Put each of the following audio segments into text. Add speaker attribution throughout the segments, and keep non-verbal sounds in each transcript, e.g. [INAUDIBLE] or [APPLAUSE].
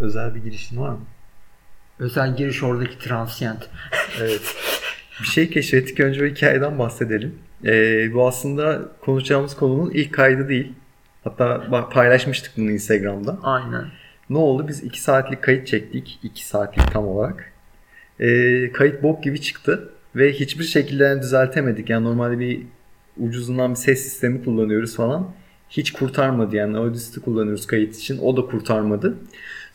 Speaker 1: Özel bir girişin var mı?
Speaker 2: Özel giriş oradaki transient.
Speaker 1: Evet. bir şey keşfettik. Önce o hikayeden bahsedelim. Ee, bu aslında konuşacağımız konunun ilk kaydı değil. Hatta paylaşmıştık bunu Instagram'da.
Speaker 2: Aynen.
Speaker 1: Ne oldu? Biz 2 saatlik kayıt çektik. 2 saatlik tam olarak. Ee, kayıt bok gibi çıktı. Ve hiçbir şekilde düzeltemedik. Yani normalde bir ucuzundan bir ses sistemi kullanıyoruz falan. Hiç kurtarmadı yani. Audacity kullanıyoruz kayıt için. O da kurtarmadı.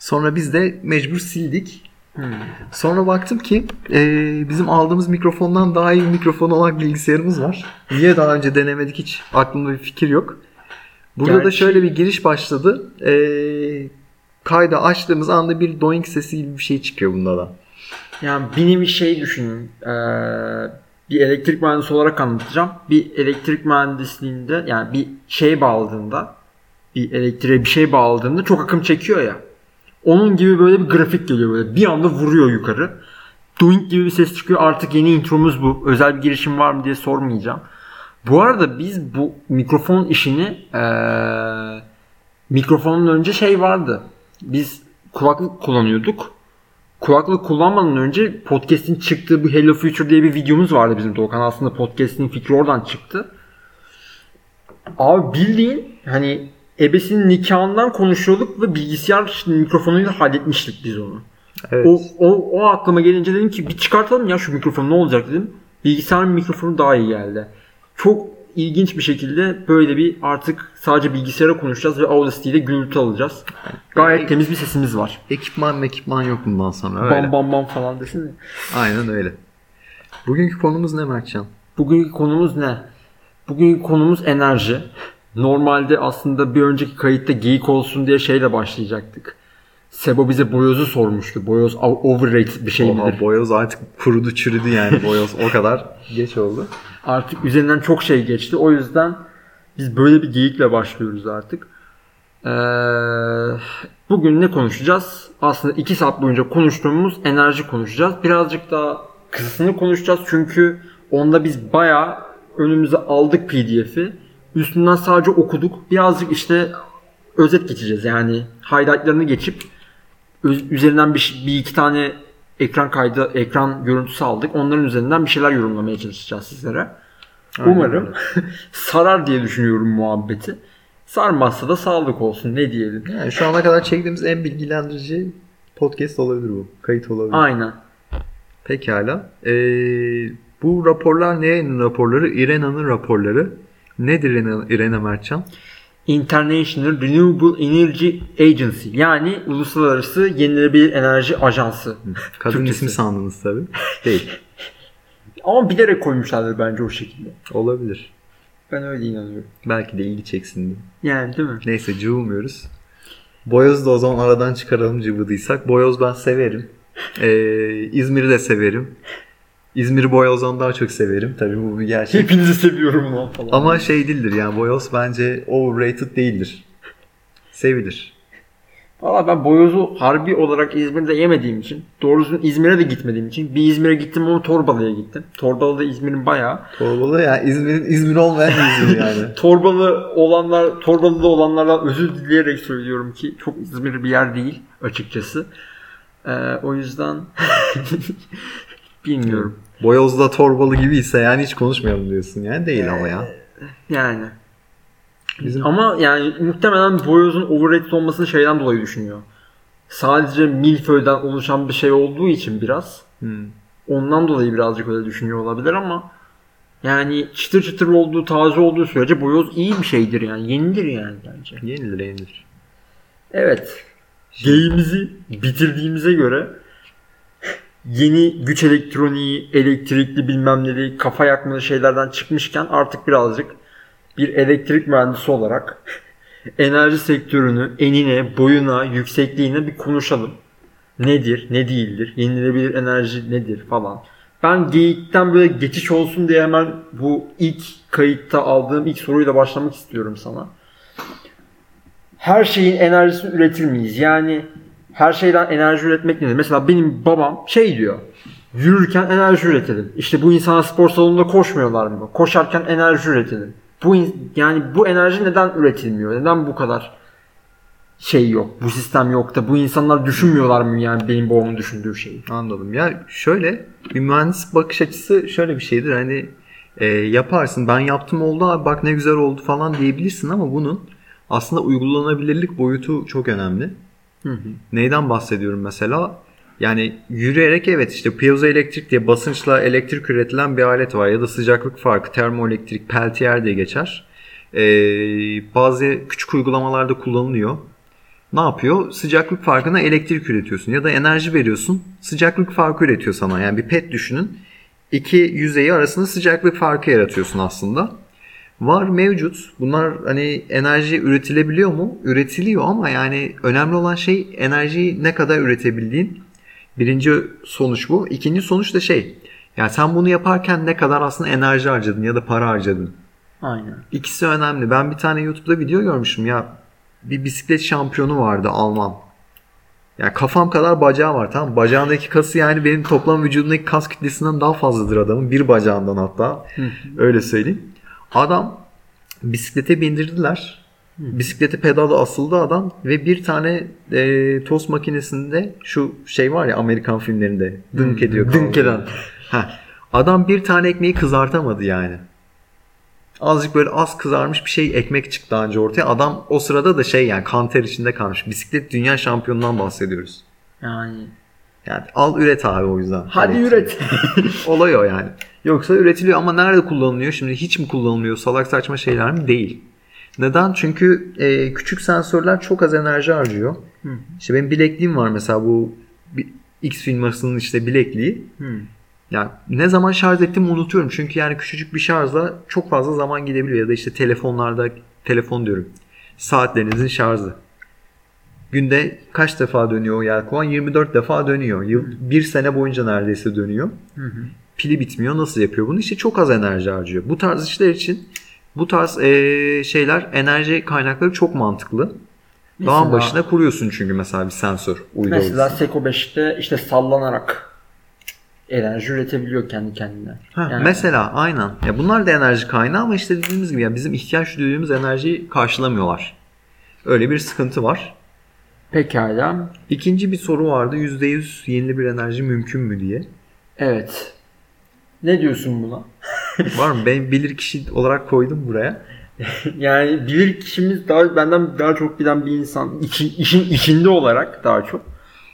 Speaker 1: Sonra biz de mecbur sildik. Hmm. Sonra baktım ki e, bizim aldığımız mikrofondan daha iyi bir mikrofon olan bilgisayarımız var. Niye daha önce denemedik hiç aklımda bir fikir yok. Burada Gerçi... da şöyle bir giriş başladı. E, kayda açtığımız anda bir doink sesi gibi bir şey çıkıyor bunda da.
Speaker 2: Yani benim bir şey düşünün. Ee, bir elektrik mühendisi olarak anlatacağım. Bir elektrik mühendisliğinde yani bir şey bağladığında bir elektriğe bir şey bağladığında çok akım çekiyor ya. Onun gibi böyle bir grafik geliyor böyle. Bir anda vuruyor yukarı. Doink gibi bir ses çıkıyor. Artık yeni intromuz bu. Özel bir girişim var mı diye sormayacağım. Bu arada biz bu mikrofon işini ee, mikrofonun önce şey vardı. Biz kulaklık kullanıyorduk. Kulaklık kullanmadan önce podcast'in çıktığı bu Hello Future diye bir videomuz vardı bizim Doğukan. Aslında podcast'in fikri oradan çıktı. Abi bildiğin hani ebesinin nikahından konuşuyorduk ve bilgisayar mikrofonuyla halletmiştik biz onu. Evet. O, o, o aklıma gelince dedim ki bir çıkartalım ya şu mikrofonu ne olacak dedim. Bilgisayar mikrofonu daha iyi geldi. Çok ilginç bir şekilde böyle bir artık sadece bilgisayara konuşacağız ve Audacity ile gürültü alacağız. Gayet temiz bir sesimiz var.
Speaker 1: Ekipman ekipman yok bundan sonra.
Speaker 2: Öyle. Bam bam bam falan desene.
Speaker 1: Aynen öyle. Bugünkü konumuz ne Mertcan?
Speaker 2: Bugünkü konumuz ne? Bugünkü konumuz enerji. Normalde aslında bir önceki kayıtta geyik olsun diye şeyle başlayacaktık. Sebo bize boyozu sormuştu. Boyoz overrated bir şey Oha, midir?
Speaker 1: Boyoz artık kurudu çürüdü yani boyoz o kadar geç oldu.
Speaker 2: Artık üzerinden çok şey geçti. O yüzden biz böyle bir geyikle başlıyoruz artık. Ee, bugün ne konuşacağız? Aslında 2 saat boyunca konuştuğumuz enerji konuşacağız. Birazcık daha kısasını konuşacağız çünkü onda biz bayağı önümüze aldık pdf'i. Üstünden sadece okuduk. Birazcık işte özet geçeceğiz. Yani highlightlarını geçip üzerinden bir, bir iki tane ekran kaydı, ekran görüntüsü aldık. Onların üzerinden bir şeyler yorumlamaya çalışacağız sizlere. Aynen Umarım [LAUGHS] sarar diye düşünüyorum muhabbeti. Sarmazsa da sağlık olsun ne diyelim.
Speaker 1: Yani şu ana kadar çektiğimiz en bilgilendirici podcast olabilir bu. Kayıt olabilir.
Speaker 2: Aynen.
Speaker 1: Pekala. Ee, bu raporlar neyin raporları? İrena'nın raporları. Nedir İrena, Mertcan?
Speaker 2: International Renewable Energy Agency yani Uluslararası Yenilenebilir Enerji Ajansı.
Speaker 1: Kadın Türkçesi. ismi sandınız tabii. Değil. [LAUGHS]
Speaker 2: Ama bilerek koymuşlardır bence o şekilde.
Speaker 1: Olabilir.
Speaker 2: Ben öyle inanıyorum.
Speaker 1: Belki de ilgi çeksin diye.
Speaker 2: Yani değil mi?
Speaker 1: Neyse cıvımıyoruz. Boyoz da o zaman aradan çıkaralım cıvıdıysak. Boyoz ben severim. Ee, İzmir'i de severim. İzmir Boyoz'dan daha çok severim. Tabii bu bir gerçek.
Speaker 2: Hepinizi seviyorum lan falan.
Speaker 1: Ama şey değildir yani Boyoz bence overrated değildir. Sevilir.
Speaker 2: Valla ben boyozu harbi olarak İzmir'de yemediğim için, doğrusu İzmir'e de gitmediğim için bir İzmir'e gittim ama Torbalı'ya gittim. Torbalı da İzmir'in bayağı.
Speaker 1: Torbalı ya İzmir'in İzmir olmayan İzmir yani. [LAUGHS]
Speaker 2: Torbalı olanlar, Torbalı'da olanlardan özür dileyerek söylüyorum ki çok İzmir bir yer değil açıkçası. Ee, o yüzden [LAUGHS] bilmiyorum.
Speaker 1: Boyoz'da Torbalı gibiyse yani hiç konuşmayalım diyorsun yani değil ama ya.
Speaker 2: Yani Bizim... Ama yani muhtemelen Boyoz'un overrated olmasını şeyden dolayı düşünüyor. Sadece milföyden oluşan bir şey olduğu için biraz. Hmm. Ondan dolayı birazcık öyle düşünüyor olabilir ama yani çıtır çıtır olduğu, taze olduğu sürece boyoz iyi bir şeydir yani. Yenilir yani bence.
Speaker 1: Yenilir, yenilir.
Speaker 2: Evet. Geyimizi bitirdiğimize göre yeni güç elektroniği, elektrikli bilmem neli, kafa yakmalı şeylerden çıkmışken artık birazcık bir elektrik mühendisi olarak [LAUGHS] enerji sektörünü enine, boyuna, yüksekliğine bir konuşalım. Nedir, ne değildir, yenilebilir enerji nedir falan. Ben geyikten böyle geçiş olsun diye hemen bu ilk kayıtta aldığım ilk soruyla başlamak istiyorum sana. Her şeyin enerjisini üretir miyiz? Yani her şeyden enerji üretmek nedir? Mesela benim babam şey diyor. Yürürken enerji üretelim. İşte bu insana spor salonunda koşmuyorlar mı? Koşarken enerji üretelim bu yani bu enerji neden üretilmiyor? Neden bu kadar şey yok. Bu sistem yok da bu insanlar düşünmüyorlar mı yani benim babamın düşündüğü şeyi?
Speaker 1: Anladım. Ya şöyle bir mühendis bakış açısı şöyle bir şeydir. Hani e, yaparsın ben yaptım oldu abi bak ne güzel oldu falan diyebilirsin ama bunun aslında uygulanabilirlik boyutu çok önemli.
Speaker 2: Hı hı.
Speaker 1: Neyden bahsediyorum mesela? Yani yürüyerek evet işte piezoelektrik diye basınçla elektrik üretilen bir alet var ya da sıcaklık farkı termoelektrik peltiyer diye geçer. Ee, bazı küçük uygulamalarda kullanılıyor. Ne yapıyor? Sıcaklık farkına elektrik üretiyorsun ya da enerji veriyorsun. Sıcaklık farkı üretiyor sana. Yani bir pet düşünün. İki yüzeyi arasında sıcaklık farkı yaratıyorsun aslında. Var mevcut. Bunlar hani enerji üretilebiliyor mu? Üretiliyor ama yani önemli olan şey enerjiyi ne kadar üretebildiğin. Birinci sonuç bu. İkinci sonuç da şey. Yani sen bunu yaparken ne kadar aslında enerji harcadın ya da para harcadın.
Speaker 2: Aynen.
Speaker 1: İkisi önemli. Ben bir tane YouTube'da video görmüşüm ya. Bir bisiklet şampiyonu vardı Alman. Yani kafam kadar bacağı var tamam? Bacağındaki kası yani benim toplam vücudumdaki kas kütlesinden daha fazladır adamın. Bir bacağından hatta. Öyle söyleyeyim. Adam bisiklete bindirdiler. Bisiklete pedalı asıldı adam ve bir tane e, tost makinesinde şu şey var ya Amerikan filmlerinde dınk ediyor.
Speaker 2: Dınk eden.
Speaker 1: Ha, adam bir tane ekmeği kızartamadı yani. Azıcık böyle az kızarmış bir şey ekmek çıktı anca ortaya. Adam o sırada da şey yani kanter içinde kalmış. Bisiklet dünya şampiyonundan bahsediyoruz.
Speaker 2: Yani.
Speaker 1: Yani al üret abi o yüzden.
Speaker 2: Hadi
Speaker 1: Hani
Speaker 2: üret. [LAUGHS]
Speaker 1: Olay o yani. Yoksa üretiliyor ama nerede kullanılıyor? Şimdi hiç mi kullanılıyor? Salak saçma şeyler mi? Değil. Neden? Çünkü e, küçük sensörler çok az enerji harcıyor.
Speaker 2: Hı.
Speaker 1: İşte benim bilekliğim var mesela bu X firmasının işte bilekliği.
Speaker 2: Hı.
Speaker 1: Yani ne zaman şarj ettiğimi unutuyorum. Çünkü yani küçücük bir şarjla çok fazla zaman gidebiliyor. Ya da işte telefonlarda, telefon diyorum. Saatlerinizin şarjı. Günde kaç defa dönüyor o yelkovan? 24 defa dönüyor. Yıl, bir sene boyunca neredeyse dönüyor.
Speaker 2: Hı hı.
Speaker 1: Pili bitmiyor. Nasıl yapıyor bunu? İşte çok az enerji harcıyor. Bu tarz işler için bu tarz eee, şeyler enerji kaynakları çok mantıklı. Dağın
Speaker 2: Mesela-
Speaker 1: başına kuruyorsun çünkü mesela bir sensör. uydu
Speaker 2: Mesela
Speaker 1: olsun.
Speaker 2: Seko 5'te işte sallanarak enerji üretebiliyor kendi kendine.
Speaker 1: Ha,
Speaker 2: Yani-
Speaker 1: Mesela aynen. Ya bunlar da enerji kaynağı ama işte dediğimiz gibi ya bizim ihtiyaç duyduğumuz enerjiyi karşılamıyorlar. Öyle bir sıkıntı var.
Speaker 2: Pekala.
Speaker 1: İkinci bir soru vardı. %100 yenilebilir enerji mümkün mü diye.
Speaker 2: Evet. Ne diyorsun buna? [LAUGHS]
Speaker 1: Var mı? Ben bilir kişi olarak koydum buraya. [LAUGHS]
Speaker 2: Yani bilir kişimiz daha benden daha çok bilen bir insan. İşin, işin içinde olarak daha çok.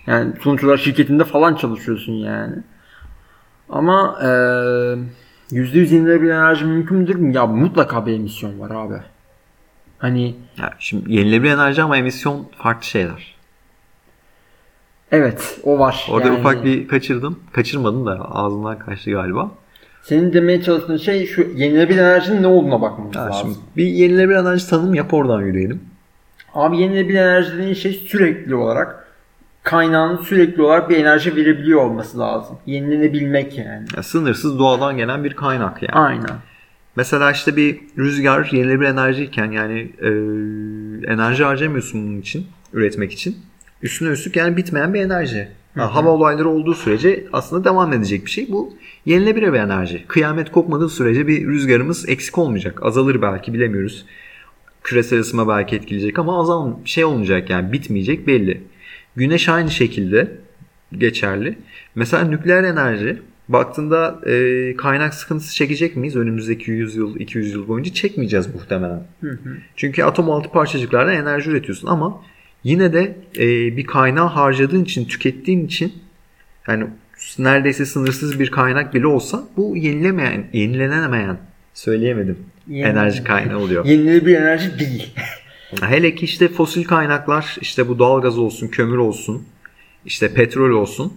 Speaker 2: Yani sonuç olarak şirketinde falan çalışıyorsun yani. Ama eee %100 yenilenebilir enerji mümkün müdür? Ya mutlaka bir emisyon var abi. Hani
Speaker 1: Ya şimdi yenilebilir enerji ama emisyon farklı şeyler.
Speaker 2: evet o var.
Speaker 1: Orada
Speaker 2: Yani
Speaker 1: ufak bir kaçırdım. Kaçırmadım da ağzımdan kaçtı galiba.
Speaker 2: Senin demeye çalıştığın şey şu yenilenebilir enerjinin ne olduğuna bakmamız
Speaker 1: Ya
Speaker 2: lazım.
Speaker 1: şimdi bir yenilenebilir enerji tanım yap oradan yürüyelim.
Speaker 2: Abi yenilenebilir enerji dediğin şey sürekli olarak kaynağın sürekli olarak bir enerji verebiliyor olması lazım. Yenilenebilmek yani.
Speaker 1: Ya sınırsız doğadan gelen bir kaynak yani.
Speaker 2: Aynen.
Speaker 1: Mesela işte bir rüzgar yenilenebilir enerjiyken yani e, enerji harcamıyorsun bunun için, üretmek için. Üstüne üstlük yani bitmeyen bir enerji. Ha, hava olayları olduğu sürece aslında devam edecek bir şey. Bu yenilenebilir bir enerji. Kıyamet kopmadığı sürece bir rüzgarımız eksik olmayacak. Azalır belki bilemiyoruz. Küresel ısınma belki etkileyecek ama azal şey olmayacak yani bitmeyecek belli. Güneş aynı şekilde geçerli. Mesela nükleer enerji baktığında e, kaynak sıkıntısı çekecek miyiz önümüzdeki 100 yıl 200 yıl boyunca çekmeyeceğiz muhtemelen. Çünkü atom altı parçacıklardan enerji üretiyorsun ama yine de e, bir kaynağı harcadığın için tükettiğin için yani neredeyse sınırsız bir kaynak bile olsa bu yenilemeyen, yenilenemeyen söyleyemedim.
Speaker 2: Yeni-
Speaker 1: Enerji kaynağı oluyor. [LAUGHS]
Speaker 2: Yenilenebilir enerji değil. [LAUGHS]
Speaker 1: Hele ki işte fosil kaynaklar işte bu doğalgaz olsun, kömür olsun, işte petrol olsun.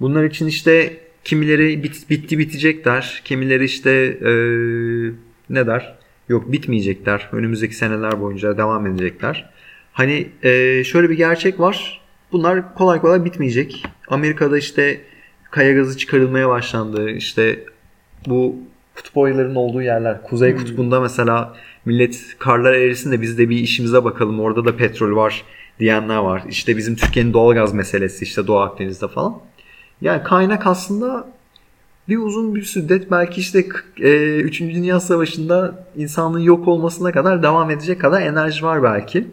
Speaker 1: Bunlar için işte kimileri bit, bitti bitecek der. Kimileri işte eee, ne der? Yok bitmeyecekler. Önümüzdeki seneler boyunca devam edecekler. Hani eee, şöyle bir gerçek var. Bunlar kolay kolay bitmeyecek. Amerika'da işte kaya gazı çıkarılmaya başlandı. İşte bu kutup ayılarının olduğu yerler. Kuzey kutbunda mesela millet karlar erisin de biz de bir işimize bakalım. Orada da petrol var diyenler var. İşte bizim Türkiye'nin doğalgaz meselesi işte Doğu Akdeniz'de falan. Yani kaynak aslında bir uzun bir süddet belki işte e, 3. Dünya Savaşı'nda insanlığın yok olmasına kadar devam edecek kadar enerji var belki.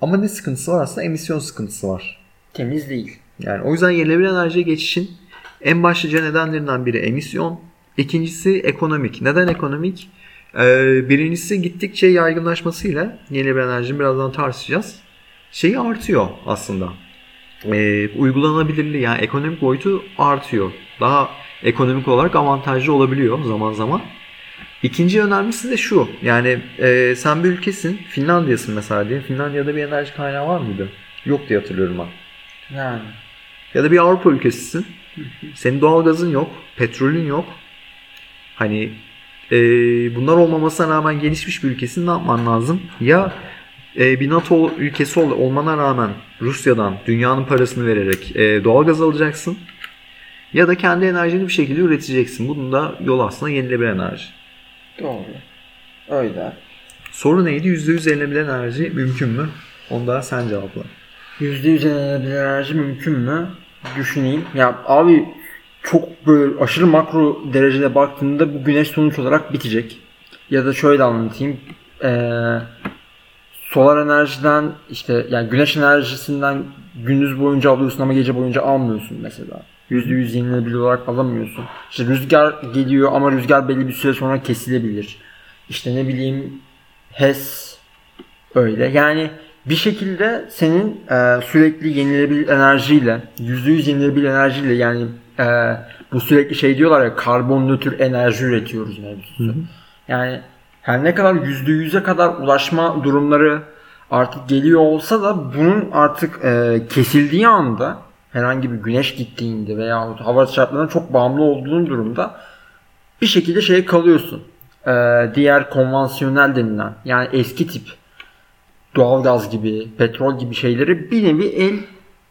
Speaker 1: Ama ne sıkıntısı var aslında? Emisyon sıkıntısı var.
Speaker 2: Temiz değil.
Speaker 1: Yani o yüzden yenilenebilir enerjiye geçişin en başlıca nedenlerinden biri emisyon. İkincisi ekonomik. Neden ekonomik? Ee, birincisi gittikçe yaygınlaşmasıyla yenilenebilir enerjinin birazdan tartışacağız. Şeyi artıyor aslında. Ee, uygulanabilirliği yani ekonomik boyutu artıyor. Daha ekonomik olarak avantajlı olabiliyor zaman zaman. İkinci önemlisi de şu. Yani e, sen bir ülkesin. Finlandiya'sın mesela diye. Finlandiya'da bir enerji kaynağı var mıydı? Yok diye hatırlıyorum ben.
Speaker 2: Yani.
Speaker 1: Ya da bir Avrupa ülkesisin. Senin doğalgazın yok. Petrolün yok. Hani e, bunlar olmamasına rağmen gelişmiş bir ülkesin ne yapman lazım? Ya e, bir NATO ülkesi ol, olmana rağmen Rusya'dan dünyanın parasını vererek e, doğalgaz alacaksın. Ya da kendi enerjini bir şekilde üreteceksin. Bunun da yol aslında yenilenebilir enerji.
Speaker 2: Doğru. Öyle.
Speaker 1: Soru neydi? %100 yenilenebilir enerji mümkün mü? Onu da sen cevapla.
Speaker 2: %100 yenilenebilir enerji mümkün mü? Düşüneyim. Ya abi çok böyle aşırı makro derecede baktığında bu güneş sonuç olarak bitecek. Ya da şöyle anlatayım. Ee, solar enerjiden işte yani güneş enerjisinden gündüz boyunca alıyorsun ama gece boyunca almıyorsun mesela. %100 yenilenebilir olarak alamıyorsun. İşte rüzgar geliyor ama rüzgar belli bir süre sonra kesilebilir. İşte ne bileyim HES öyle. Yani bir şekilde senin e, sürekli yenilenebilir enerjiyle, %100 yenilenebilir enerjiyle yani e, bu sürekli şey diyorlar ya karbon nötr enerji üretiyoruz mevzusu. Yani her ne kadar %100'e kadar ulaşma durumları artık geliyor olsa da bunun artık e, kesildiği anda herhangi bir güneş gittiğinde veya hava şartlarına çok bağımlı olduğun durumda bir şekilde şeye kalıyorsun. E, diğer konvansiyonel denilen yani eski tip doğalgaz gibi, petrol gibi şeyleri bir nevi el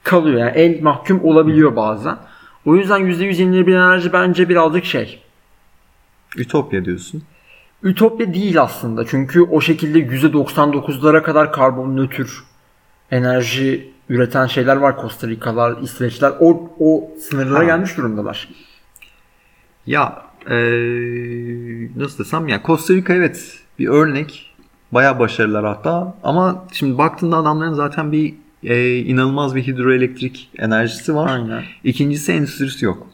Speaker 2: kalıyor. Yani el mahkum olabiliyor bazen. O yüzden %100 yenilenebilir enerji bence birazcık şey.
Speaker 1: Ütopya diyorsun.
Speaker 2: Ütopya değil aslında. Çünkü o şekilde %99'lara kadar karbon nötr enerji üreten şeyler var. Costa Rica'lar, İsveçler. O, o sınırlara
Speaker 1: Ha.
Speaker 2: gelmiş durumdalar.
Speaker 1: Ya eee, nasıl desem ya Costa Rica evet bir örnek. Bayağı başarılılar hatta. Ama şimdi baktığında adamların zaten bir eee, inanılmaz bir hidroelektrik enerjisi var.
Speaker 2: Aynen.
Speaker 1: İkincisi endüstrisi yok.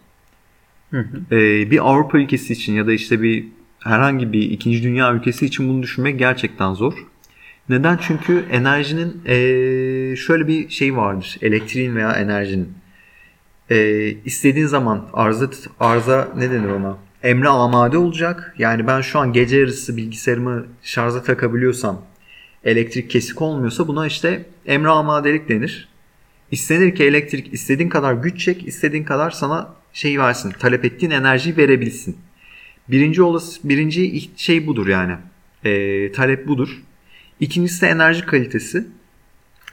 Speaker 2: Hı hı.
Speaker 1: Eee, bir Avrupa ülkesi için ya da işte bir herhangi bir ikinci dünya ülkesi için bunu düşünmek gerçekten zor. Neden? Çünkü enerjinin eee, şöyle bir şey vardır. Elektriğin veya enerjinin. Eee istediğin zaman arıza, arıza ne denir ona? Emre amade olacak. Yani ben şu an gece yarısı bilgisayarımı şarja takabiliyorsam elektrik kesik olmuyorsa buna işte emre amadelik denir. İstenir ki elektrik istediğin kadar güç çek, istediğin kadar sana şey versin. Talep ettiğin enerjiyi verebilsin. Birinci olası, birinci şey budur yani. Eee, talep budur. İkincisi de enerji kalitesi.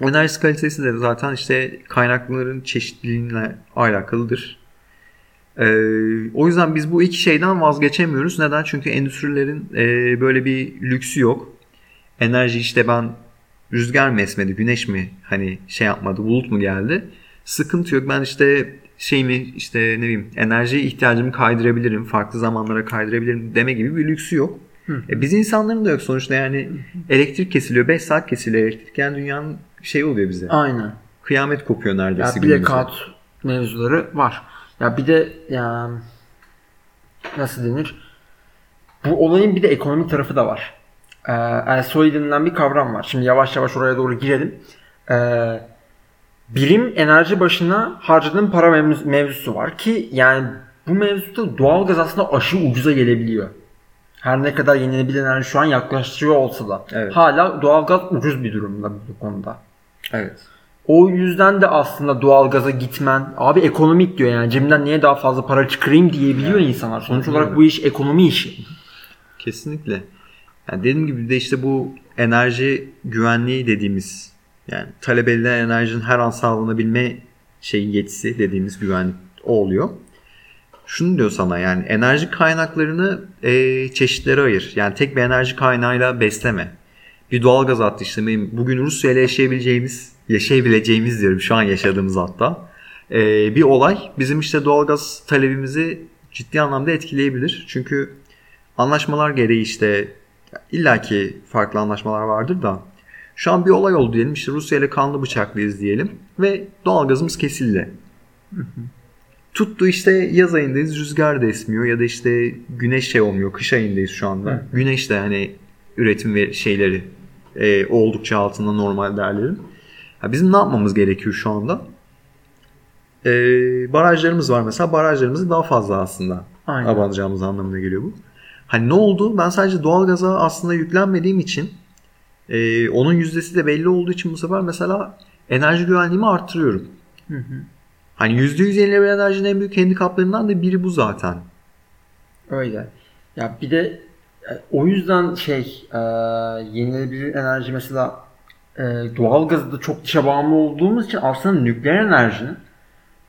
Speaker 1: Enerji kalitesi de zaten işte kaynakların çeşitliliğine alakalıdır. Ee, o yüzden biz bu iki şeyden vazgeçemiyoruz. Neden? Çünkü endüstrilerin e, böyle bir lüksü yok. Enerji işte ben rüzgar mı esmedi, güneş mi hani şey yapmadı, bulut mu geldi? Sıkıntı yok. Ben işte şeyimi işte ne bileyim enerji ihtiyacımı kaydırabilirim, farklı zamanlara kaydırabilirim deme gibi bir lüksü yok. E, biz insanların da yok sonuçta yani elektrik kesiliyor, 5 saat kesiliyor elektrik. Yani dünyanın şey oluyor bize.
Speaker 2: Aynen.
Speaker 1: Kıyamet kopuyor neredeyse.
Speaker 2: Ya
Speaker 1: günümüzde.
Speaker 2: blackout mevzuları var. Ya bir de ya nasıl denir? Bu olayın bir de ekonomik tarafı da var. Ee, LSOE denilen bir kavram var. Şimdi yavaş yavaş oraya doğru girelim. Ee, birim enerji başına harcadığın para mevzu- mevzusu var ki yani bu mevzuda doğalgaz aslında aşırı ucuza gelebiliyor. Her ne kadar yenilenebilir enerji şu an yaklaştırıyor olsa da.
Speaker 1: Evet.
Speaker 2: Hala doğalgaz ucuz bir durumda bu konuda.
Speaker 1: Evet.
Speaker 2: O yüzden de aslında doğalgaza gitmen abi ekonomik diyor yani cebimden niye daha fazla para çıkarayım diyebiliyor insanlar. Sonuç olarak bu iş ekonomi işi.
Speaker 1: Kesinlikle. Yani dediğim gibi de işte bu enerji güvenliği dediğimiz yani talep edilen enerjinin her an sağlanabilme şeyi yetisi dediğimiz güvenlik o oluyor. Şunu diyor sana yani enerji kaynaklarını e, çeşitlere ayır. Yani tek bir enerji kaynağıyla besleme. Bir doğalgaz attı işte benim bugün Rusya ile yaşayabileceğimiz, yaşayabileceğimiz diyorum şu an yaşadığımız hatta. e, bir olay bizim işte doğalgaz talebimizi ciddi anlamda etkileyebilir. Çünkü anlaşmalar gereği işte illaki farklı anlaşmalar vardır da Şu an bir olay oldu diyelim. İşte Rusya ile kanlı bıçaklıyız diyelim. Ve doğalgazımız kesildi. Tuttu işte yaz ayındayız rüzgar da esmiyor ya da işte güneş şey olmuyor. Kış ayındayız şu anda.
Speaker 2: Hı.
Speaker 1: Güneş de hani üretim ve şeyleri e, oldukça altında normal değerlerin. Ya bizim ne yapmamız gerekiyor şu anda? E, barajlarımız var mesela. Barajlarımızı daha fazla aslında
Speaker 2: Aynen.
Speaker 1: abanacağımız anlamına geliyor bu. Hani ne oldu? Ben sadece doğalgaza aslında yüklenmediğim için e, onun yüzdesi de belli olduğu için bu sefer mesela enerji güvenliğimi arttırıyorum.
Speaker 2: Hı hı.
Speaker 1: Hani %100 yenilenebilir enerjinin en büyük handikaplarından da biri bu zaten.
Speaker 2: Öyle. Ya bir de e, o yüzden şey e, yenilenebilir enerji mesela e, doğalgazda çok dışa bağımlı olduğumuz için aslında nükleer enerjinin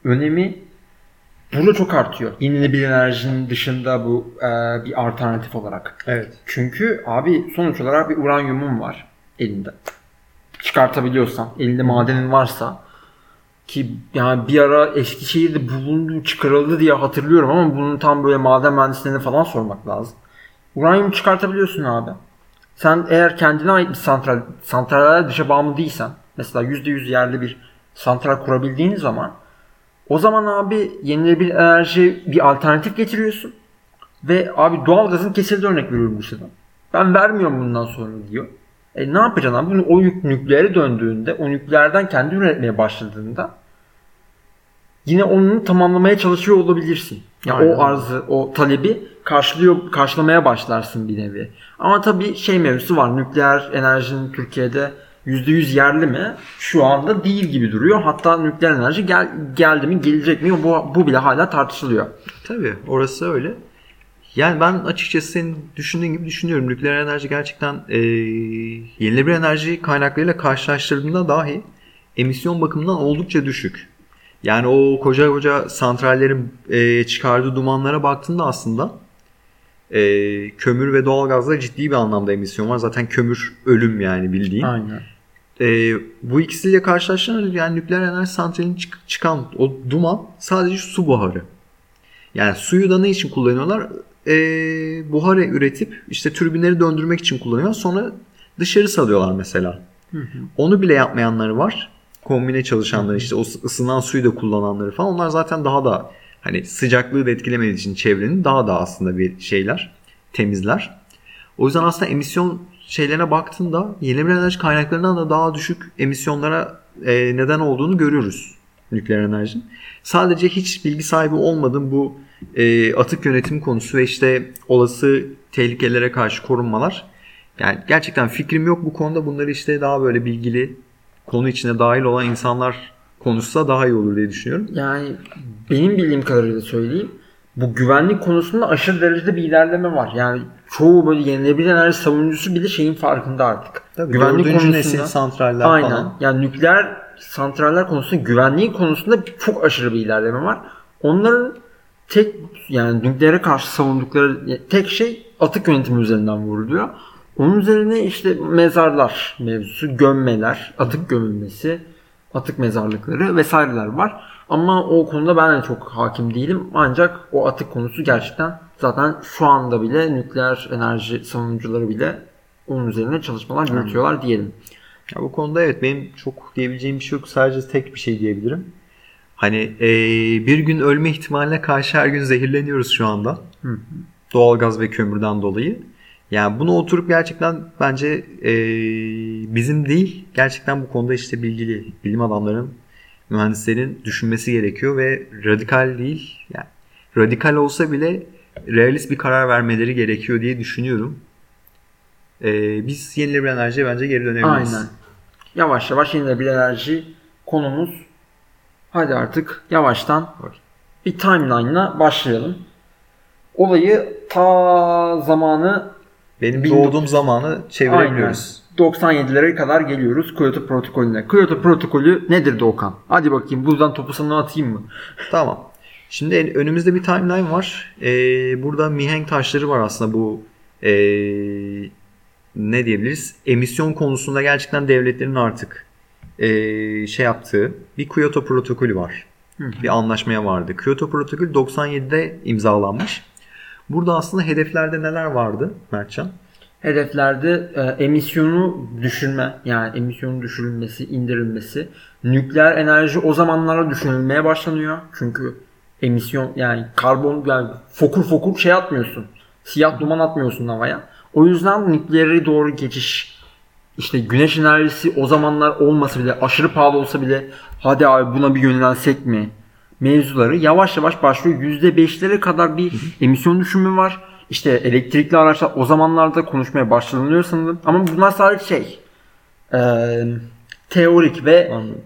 Speaker 2: önemi burada çok artıyor. Yenilenebilir enerjinin dışında bu e, bir alternatif olarak.
Speaker 1: Evet.
Speaker 2: Çünkü abi sonuç olarak bir uranyumun var elinde. Çıkartabiliyorsan, elinde madenin varsa ki yani bir ara Eskişehir'de bulundu, çıkarıldı diye hatırlıyorum ama bunun tam böyle maden mühendislerine falan sormak lazım. Uranyum çıkartabiliyorsun abi. Sen eğer kendine ait bir santral, santraller dışa bağımlı değilsen, mesela %100 yerli bir santral kurabildiğin zaman o zaman abi yenilenebilir enerji bir alternatif getiriyorsun. Ve abi doğalgazın kesildi örnek veriyorum bu sırada. Ben vermiyorum bundan sonra diyor. E ne yapacaksın abi? O yük nükleere döndüğünde, o nükleerden kendi üretmeye başladığında yine onu tamamlamaya çalışıyor olabilirsin. Yani
Speaker 1: Aynen.
Speaker 2: o arzı, o talebi karşılıyor, karşılamaya başlarsın bir nevi. Ama tabii şey mevzusu var. Nükleer enerjinin Türkiye'de %100 yerli mi? Şu anda değil gibi duruyor. Hatta nükleer enerji gel, geldi mi, gelecek mi? Bu, bu bile hala tartışılıyor.
Speaker 1: Tabii orası öyle. Yani ben açıkçası senin düşündüğün gibi düşünüyorum. Nükleer enerji gerçekten e, yenilenebilir enerji kaynaklarıyla karşılaştırdığında dahi emisyon bakımından oldukça düşük. Yani o koca koca santrallerin e, çıkardığı dumanlara baktığında aslında e, kömür ve doğalgazda ciddi bir anlamda emisyon var. Zaten kömür ölüm yani bildiğin.
Speaker 2: Aynen.
Speaker 1: E, bu ikisiyle karşılaştığında yani nükleer enerji santralinin çık- çıkan o duman sadece su buharı. Yani suyu da ne için kullanıyorlar? E, buhar üretip işte türbinleri döndürmek için kullanıyorlar. Sonra dışarı salıyorlar mesela. Onu bile yapmayanları var. Kombine çalışanları işte o ısınan suyu da kullananları falan. Onlar zaten daha da hani sıcaklığı da etkilemediği için çevrenin daha da aslında bir şeyler temizler. O yüzden aslında emisyon şeylerine baktığında yenilenebilir enerji kaynaklarından da daha düşük emisyonlara e, neden olduğunu görüyoruz nükleer enerjinin. Sadece hiç bilgi sahibi olmadığım bu e, atık yönetim konusu ve işte olası tehlikelere karşı korunmalar. Yani gerçekten fikrim yok bu konuda. Bunları işte daha böyle bilgili konu içine dahil olan insanlar konuşsa daha iyi olur diye düşünüyorum.
Speaker 2: Yani benim bildiğim kadarıyla söyleyeyim. Bu güvenlik konusunda aşırı derecede bir ilerleme var. Yani çoğu böyle yenilenebilir enerji savunucusu bile şeyin farkında artık.
Speaker 1: Tabii
Speaker 2: güvenlik konusunda
Speaker 1: nesil santraller
Speaker 2: aynen.
Speaker 1: falan.
Speaker 2: Yani nükleer santraller konusunda güvenliği konusunda çok aşırı bir ilerleme var. Onların tek yani nükleere karşı savundukları tek şey atık yönetimi üzerinden vuruluyor. Onun üzerine işte mezarlar mevzusu, gömmeler, atık gömülmesi, atık mezarlıkları vesaireler var. Ama o konuda ben de çok hakim değilim. Ancak o atık konusu gerçekten zaten şu anda bile nükleer enerji savunucuları bile onun üzerine çalışmalar yürütüyorlar diyelim.
Speaker 1: Ya bu konuda evet benim çok diyebileceğim bir şey yok. Sadece tek bir şey diyebilirim. Hani e, bir gün ölme ihtimaline karşı her gün zehirleniyoruz şu anda.
Speaker 2: Hı.
Speaker 1: Doğalgaz ve kömürden dolayı. Yani bunu oturup gerçekten bence e, bizim değil gerçekten bu konuda işte bilgili bilim adamların mühendislerin düşünmesi gerekiyor ve radikal değil yani radikal olsa bile realist bir karar vermeleri gerekiyor diye düşünüyorum. E, biz yenilenebilir enerjiye bence geri dönebiliriz.
Speaker 2: Aynen. Yavaş yavaş yenilenebilir enerji konumuz. Hadi artık yavaştan bir timeline'la başlayalım. Olayı ta zamanı
Speaker 1: Benim
Speaker 2: Bin-
Speaker 1: doğduğum zamanı çevirebiliyoruz.
Speaker 2: 97'lere kadar geliyoruz Kyoto protokolüne. Kyoto protokolü nedir Doğukan? Hadi bakayım buradan topu sana atayım mı?
Speaker 1: Tamam. Şimdi önümüzde bir timeline var. Ee, burada mihenk taşları var aslında bu ee, ne diyebiliriz? Emisyon konusunda gerçekten devletlerin artık ee, şey yaptığı bir Kyoto protokolü var. Bir anlaşmaya vardı. Kyoto protokolü 97'de imzalanmış. Burada aslında hedeflerde neler vardı Mertcan?
Speaker 2: hedeflerde e, emisyonu düşürme yani emisyonun düşürülmesi, indirilmesi. Nükleer enerji o zamanlarda düşünülmeye başlanıyor. Çünkü emisyon yani karbon yani fokur fokur şey atmıyorsun. Siyah duman atmıyorsun havaya. O yüzden nükleere doğru geçiş işte güneş enerjisi o zamanlar olmasa bile aşırı pahalı olsa bile hadi abi buna bir yönelsek mi mevzuları yavaş yavaş başlıyor. %5'lere kadar bir emisyon düşümü var. İşte elektrikli araçlar o zamanlarda konuşmaya başlanıyor sanırım. Ama bunlar sadece şey e, teorik ve
Speaker 1: Anladım.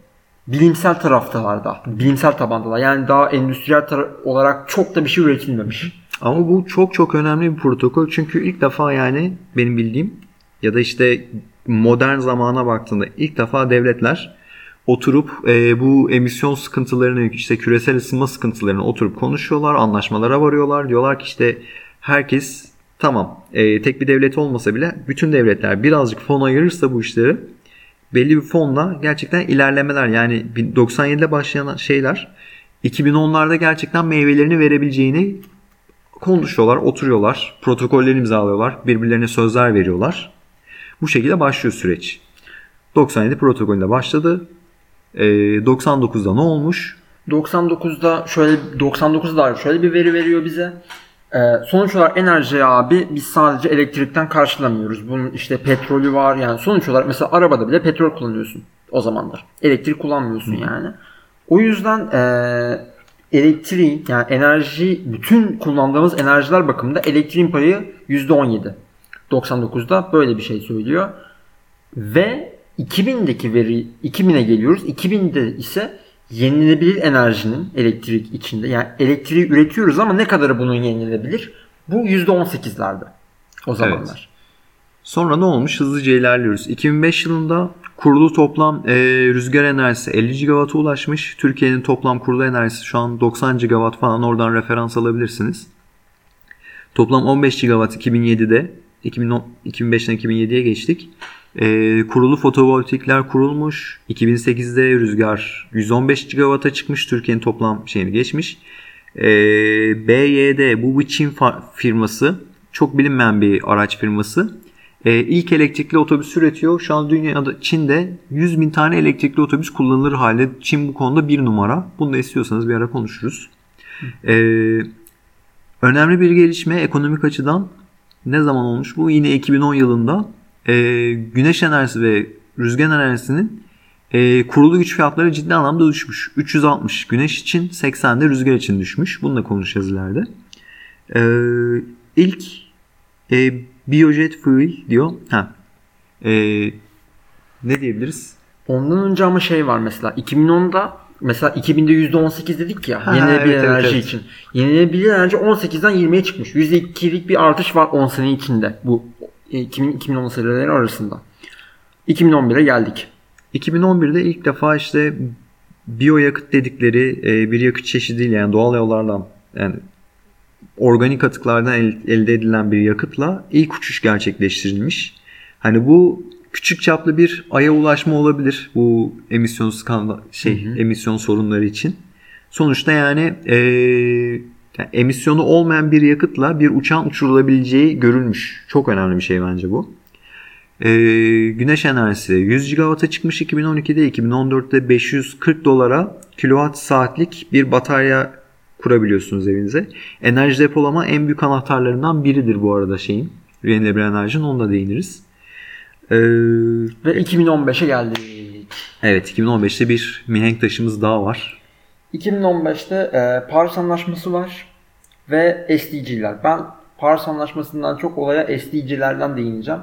Speaker 2: bilimsel taraftalarda. Bilimsel tabandalar. Yani daha endüstriyel tara- olarak çok da bir şey üretilmemiş.
Speaker 1: Ama bu çok çok önemli bir protokol. Çünkü ilk defa yani benim bildiğim ya da işte modern zamana baktığında ilk defa devletler oturup e, bu emisyon sıkıntılarını işte küresel ısınma sıkıntılarını oturup konuşuyorlar, anlaşmalara varıyorlar. Diyorlar ki işte herkes tamam e, tek bir devlet olmasa bile bütün devletler birazcık fon ayırırsa bu işleri belli bir fonla gerçekten ilerlemeler yani 97'de başlayan şeyler 2010'larda gerçekten meyvelerini verebileceğini konuşuyorlar, oturuyorlar, protokolleri imzalıyorlar, birbirlerine sözler veriyorlar. Bu şekilde başlıyor süreç. 97 protokolünde başladı. Ee, 99'da ne olmuş?
Speaker 2: 99'da şöyle 99'da şöyle bir veri veriyor bize. Ee, sonuç olarak enerji abi biz sadece elektrikten karşılamıyoruz. Bunun işte petrolü var yani sonuç olarak mesela arabada bile petrol kullanıyorsun o zamanlar. Elektrik kullanmıyorsun yani. O yüzden ee, elektriğin yani enerji bütün kullandığımız enerjiler bakımında elektriğin payı %17. 99'da böyle bir şey söylüyor. Ve 2000'deki veri 2000'e geliyoruz. 2000'de ise yenilenebilir enerjinin elektrik içinde yani elektriği üretiyoruz ama ne kadarı bunun yenilenebilir? Bu %18'lerde o zamanlar.
Speaker 1: Sonra ne olmuş? Hızlıca ilerliyoruz. 2005 yılında kurulu toplam e, rüzgar enerjisi 50 GW'a ulaşmış. Türkiye'nin toplam kurulu enerjisi şu an 90 GW falan oradan referans alabilirsiniz. Toplam 15 GW 2007'de 2010, 2005'ten 2007'ye geçtik. E, kurulu fotovoltaikler kurulmuş. 2008'de rüzgar 115 GW'a çıkmış. Türkiye'nin toplam şeyini geçmiş. E, BYD bu bir Çin firması. Çok bilinmeyen bir araç firması. E, ilk elektrikli otobüs üretiyor. Şu an dünyada Çin'de 100 bin tane elektrikli otobüs kullanılır halde. Çin bu konuda bir numara. Bunu da istiyorsanız bir ara konuşuruz. E, önemli bir gelişme ekonomik açıdan ne zaman olmuş bu? Yine 2010 yılında e, güneş enerjisi ve rüzgar enerjisinin e, kurulu güç fiyatları ciddi anlamda düşmüş. 360 güneş için 80 de rüzgar için düşmüş. Bunu da konuşacağız ileride. E, ilk e, biojet fuel diyor. Ha. E, ne diyebiliriz?
Speaker 2: Ondan önce ama şey var mesela 2010'da mesela 2000'de %18 dedik ya
Speaker 1: Ha,
Speaker 2: yenilenebilir
Speaker 1: evet,
Speaker 2: enerji
Speaker 1: evet.
Speaker 2: için. Yenilenebilir enerji 18'den 20'ye çıkmış. %2'lik bir artış var 10 sene içinde bu e, 2000 2010 seneleri arasında. 2011'e geldik.
Speaker 1: 2011'de ilk defa işte biyoyakıt dedikleri e, bir yakıt çeşidiyle yani doğal yollardan yani organik atıklardan el- elde edilen bir yakıtla ilk uçuş gerçekleştirilmiş. Hani bu küçük çaplı bir aya ulaşma olabilir bu emisyon skandal şey
Speaker 2: Hı hı.
Speaker 1: emisyon sorunları için. Sonuçta yani e, yani emisyonu olmayan bir yakıtla bir uçağın uçurulabileceği görülmüş. Çok önemli bir şey bence bu. Ee, güneş enerjisi 100 GW'a çıkmış 2012'de 2014'te 540 dolara kilowatt saatlik bir batarya kurabiliyorsunuz evinize. Enerji depolama en büyük anahtarlarından biridir bu arada şeyin. Yenilenebilir enerjinin onu da değiniriz. Ee,
Speaker 2: Ve 2015'e geldik.
Speaker 1: evet 2015'te bir mihenk taşımız daha var.
Speaker 2: 2015'te e, Paris Anlaşması var ve SDG'ler. Ben Paris Anlaşması'ndan çok olaya SDG'lerden değineceğim.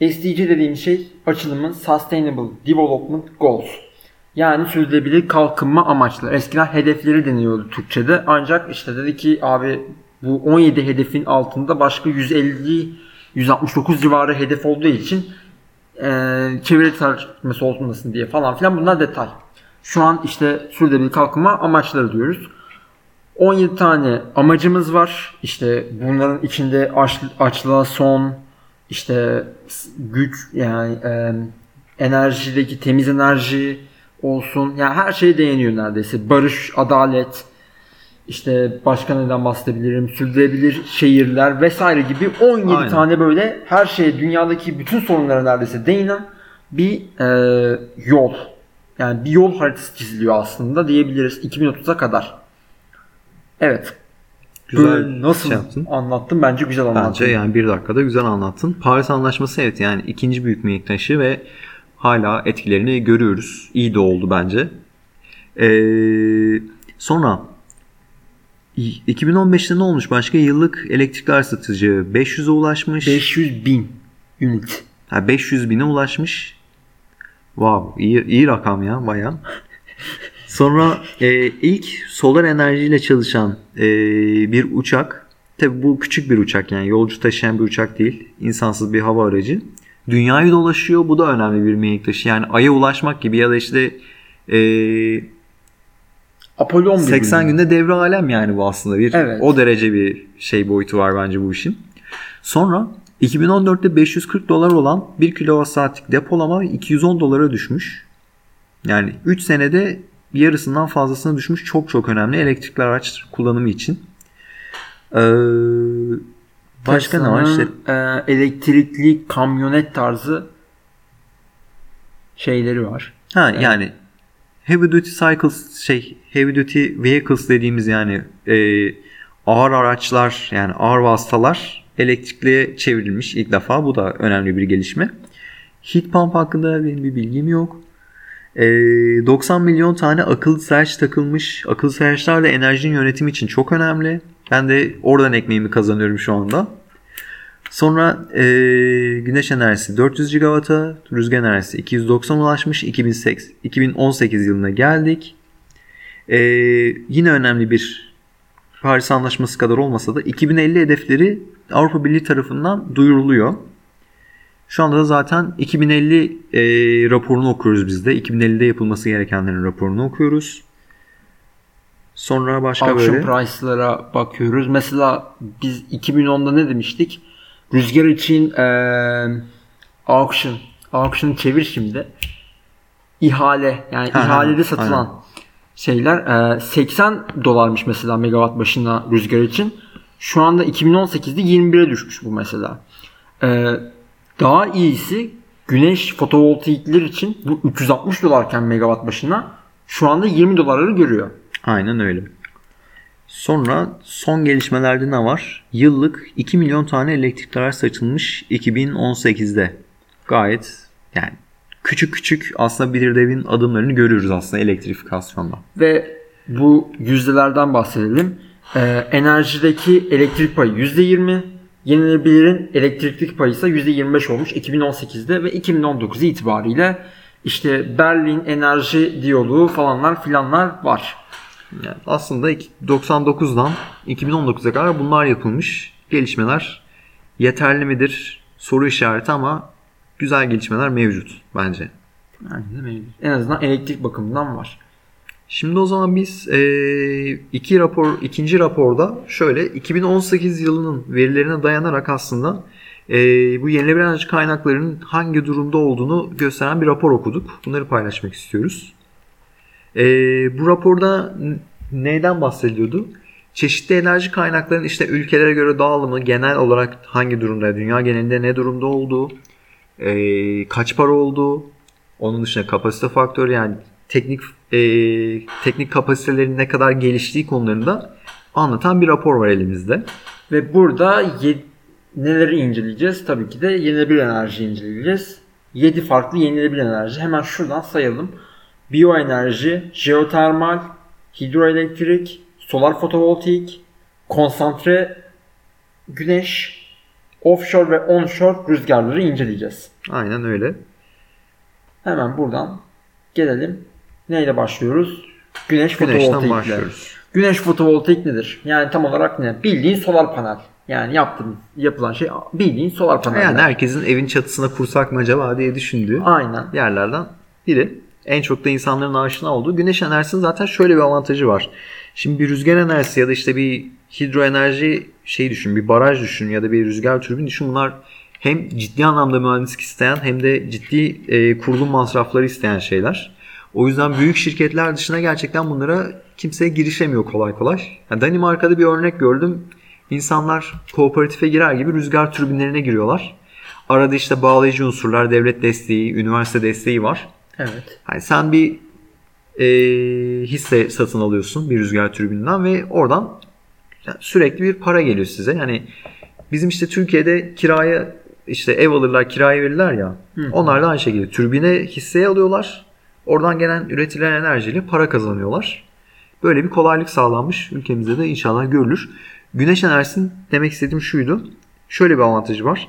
Speaker 2: SDG dediğim şey açılımın Sustainable Development Goals. Yani sürdürülebilir kalkınma amaçları. Eskiden hedefleri deniyordu Türkçe'de. Ancak işte dedi ki abi bu 17 hedefin altında başka 150 169 civarı hedef olduğu için e, çevre tartışması olmasın diye falan filan bunlar detay. Şu an işte sürdürülebilir kalkınma amaçları diyoruz. 17 tane amacımız var. İşte bunların içinde aç, açlığa son, işte güç yani e, enerjideki temiz enerji olsun. Yani her şeye değiniyor neredeyse. Barış, adalet, işte başka neden bahsedebilirim? Sürdürülebilir şehirler vesaire gibi 17
Speaker 1: Aynen.
Speaker 2: tane böyle her şeye dünyadaki bütün sorunlara neredeyse değinen bir e, yol. Yani bir yol haritası çiziliyor aslında diyebiliriz 2030'a kadar. Evet.
Speaker 1: Güzel
Speaker 2: Böyle nasıl
Speaker 1: şey yaptın.
Speaker 2: anlattım? Bence güzel anlattım.
Speaker 1: Bence yani bir dakikada güzel anlattın. Paris Anlaşması evet yani ikinci büyük mihenk taşı ve hala etkilerini görüyoruz. İyi de oldu bence. Ee, sonra 2015'te ne olmuş başka? Yıllık elektrikler satıcı 500'e ulaşmış.
Speaker 2: 500 bin unit.
Speaker 1: Ha, 500 bine ulaşmış. Wow iyi, iyi rakam ya baya. Sonra e, ilk solar enerjiyle çalışan e, bir uçak. Tabi bu küçük bir uçak yani yolcu taşıyan bir uçak değil. insansız bir hava aracı. Dünyayı dolaşıyor. Bu da önemli bir mihenk taşı. Yani Ay'a ulaşmak gibi ya da işte e,
Speaker 2: Apollo 11
Speaker 1: 80
Speaker 2: bin.
Speaker 1: günde devre alem yani bu aslında bir
Speaker 2: Evet.
Speaker 1: o derece bir şey boyutu var bence bu işin. Sonra 2014'te 540 dolar olan 1 kilowatt saatlik depolama 210 dolara düşmüş. Yani 3 senede yarısından fazlasına düşmüş. Çok çok önemli elektrikli araç kullanımı için. Ee, başka ne var işte
Speaker 2: e, elektrikli kamyonet tarzı şeyleri var.
Speaker 1: Ha yani heavy duty cycles şey heavy duty vehicles dediğimiz yani e, ağır araçlar yani ağır vasıtalar elektrikliye çevrilmiş ilk defa. Bu da önemli bir gelişme. Heat pump hakkında benim bir bilgim yok. E, 90 milyon tane akıllı sayaç takılmış. Akıllı sayaçlar da enerjinin yönetimi için çok önemli. Ben de oradan ekmeğimi kazanıyorum şu anda. Sonra e, güneş enerjisi 400 GW'a, rüzgar enerjisi 290 ulaşmış. 2008, 2018 yılına geldik. E, yine önemli bir Paris Anlaşması kadar olmasa da 2050 hedefleri Avrupa Birliği tarafından duyuruluyor. Şu anda da zaten 2050 e, raporunu okuyoruz biz de. 2050'de yapılması gerekenlerin raporunu okuyoruz. Sonra başka
Speaker 2: Auction
Speaker 1: böyle.
Speaker 2: price'lara bakıyoruz. Mesela biz 2010'da ne demiştik? Rüzgar için e, auction. Auction'ı çevir şimdi. İhale. Yani
Speaker 1: Ha, ha,
Speaker 2: ihalede satılan
Speaker 1: aynen.
Speaker 2: şeyler. E, 80 dolarmış mesela megawatt başına rüzgar için. Şu anda 2018'de 21'e düşmüş bu mesela. E, daha iyisi güneş fotovoltaikler için bu 360 dolarken megawatt başına şu anda 20 dolarları görüyor.
Speaker 1: Aynen öyle. Sonra son gelişmelerde ne var? Yıllık 2 milyon tane elektrikli araç satılmış 2018'de. Gayet yani küçük küçük aslında bir devin adımlarını görüyoruz aslında elektrifikasyonda.
Speaker 2: Ve bu yüzdelerden bahsedelim. Ee, enerjideki elektrik payı %20, yenilenebilirin elektriklik payı ise %25 olmuş 2018'de ve 2019 itibariyle işte Berlin enerji diyaloğu falanlar filanlar var.
Speaker 1: Yani aslında iki- 99'dan 2019'a kadar bunlar yapılmış. Gelişmeler yeterli midir? Soru işareti ama güzel gelişmeler mevcut bence.
Speaker 2: Yani değil mi? En azından elektrik bakımından var.
Speaker 1: Şimdi o zaman biz eee, iki rapor ikinci raporda şöyle 2018 yılının verilerine dayanarak aslında eee, bu yenilenebilir enerji kaynaklarının hangi durumda olduğunu gösteren bir rapor okuduk. Bunları paylaşmak istiyoruz. Eee, bu raporda neyden bahsediyordu? Çeşitli enerji kaynaklarının işte ülkelere göre dağılımı genel olarak hangi durumda, dünya genelinde ne durumda olduğu, eee, kaç para olduğu, onun dışında kapasite faktörü yani teknik eee, teknik kapasitelerin ne kadar geliştiği konularında anlatan bir rapor var elimizde.
Speaker 2: Ve burada ye- neleri inceleyeceğiz? Tabii ki de yenilenebilir enerji inceleyeceğiz. 7 farklı yenilenebilir enerji. Hemen şuradan sayalım. Biyoenerji, jeotermal, hidroelektrik, solar fotovoltaik, konsantre güneş, offshore ve onshore rüzgarları inceleyeceğiz.
Speaker 1: Aynen öyle.
Speaker 2: Hemen buradan gelelim. Neyle başlıyoruz? Güneş
Speaker 1: Güneşten
Speaker 2: fotovoltaikle.
Speaker 1: başlıyoruz.
Speaker 2: Güneş fotovoltaik nedir? Yani tam olarak ne? Bildiğin solar panel. Yani yaptığımız, yapılan şey bildiğin solar panel.
Speaker 1: Yani herkesin evin çatısına kursak mı acaba diye düşündüğü
Speaker 2: Aynen.
Speaker 1: yerlerden biri. En çok da insanların aşina olduğu güneş enerjisinin zaten şöyle bir avantajı var. Şimdi bir rüzgar enerjisi ya da işte bir hidroenerji şey düşün, bir baraj düşün ya da bir rüzgar türbini düşün. Bunlar hem ciddi anlamda mühendislik isteyen hem de ciddi e, kurulum masrafları isteyen şeyler. O yüzden büyük şirketler dışına gerçekten bunlara kimse girişemiyor kolay kolay. Yani Danimarka'da bir örnek gördüm. İnsanlar kooperatife girer gibi rüzgar türbinlerine giriyorlar. Arada işte bağlayıcı unsurlar, devlet desteği, üniversite desteği var.
Speaker 2: Evet.
Speaker 1: Yani sen bir e, hisse satın alıyorsun bir rüzgar türbininden ve oradan sürekli bir para geliyor size. Yani bizim işte Türkiye'de kiraya işte ev alırlar kiraya verirler ya.
Speaker 2: Hı.
Speaker 1: Onlar da aynı şekilde türbine hisseye alıyorlar. Oradan gelen üretilen enerjiyle para kazanıyorlar. Böyle bir kolaylık sağlanmış. Ülkemizde de inşallah görülür. Güneş enerjisinin demek istediğim şuydu. Şöyle bir avantajı var.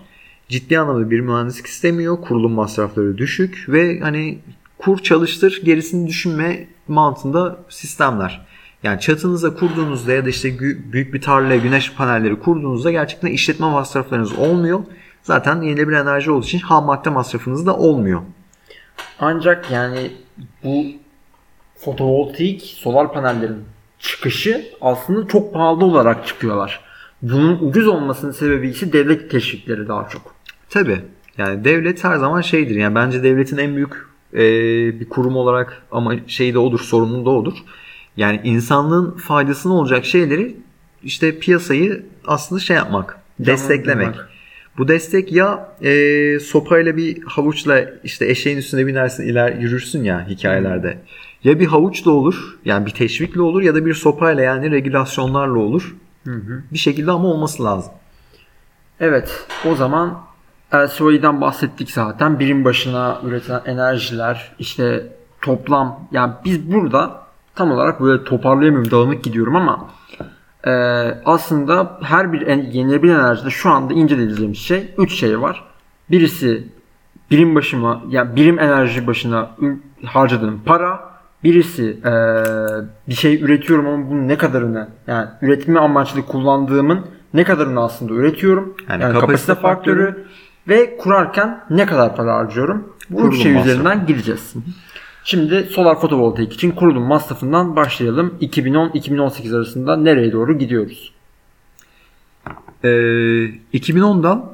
Speaker 1: Ciddi anlamda bir mühendislik istemiyor. Kurulum masrafları düşük ve hani kur çalıştır gerisini düşünme mantığında sistemler. Yani çatınıza kurduğunuzda ya da işte büyük bir tarlaya güneş panelleri kurduğunuzda gerçekten işletme masraflarınız olmuyor. Zaten yenilenebilir enerji olduğu için ham madde masrafınız da olmuyor.
Speaker 2: Ancak yani bu fotovoltaik solar panellerin çıkışı aslında çok pahalı olarak çıkıyorlar. Bunun ucuz olmasının sebebi ise devlet teşvikleri daha çok.
Speaker 1: Tabi. Yani devlet her zaman şeydir. Yani bence devletin en büyük e, bir kurum olarak ama şey de odur, sorumluluğu da odur. Yani insanlığın faydasına olacak şeyleri işte piyasayı aslında şey yapmak, desteklemek.
Speaker 2: Canlandırmak.
Speaker 1: Bu destek ya e, sopayla bir havuçla işte eşeğin üstüne binersin iler yürürsün ya hikayelerde. Ya bir havuçla olur yani bir teşvikle olur ya da bir sopayla yani regülasyonlarla olur.
Speaker 2: Hı hı.
Speaker 1: Bir şekilde ama olması lazım.
Speaker 2: Evet o zaman LCOE'den bahsettik zaten. Birim başına üretilen enerjiler işte toplam yani biz burada tam olarak böyle toparlayamıyorum dağınık gidiyorum ama e, aslında her bir en, yenilenebilir enerjide şu anda inceleyeceğimiz şey 3 şey var. Birisi birim başıma yani birim enerji başına harcadığım para. Birisi e, bir şey üretiyorum ama bunun ne kadarını yani üretme amaçlı kullandığımın ne kadarını aslında üretiyorum.
Speaker 1: Yani
Speaker 2: Yani,
Speaker 1: kapasite
Speaker 2: kapasite, faktörü,
Speaker 1: faktörü.
Speaker 2: Ve kurarken ne kadar para harcıyorum. Bu
Speaker 1: Kurulum
Speaker 2: üç şey
Speaker 1: masrafı.
Speaker 2: üzerinden gideceğiz. Şimdi solar fotovoltaik için kurulum masrafından başlayalım. 2010-2018 arasında nereye doğru gidiyoruz?
Speaker 1: Ee, 2010'dan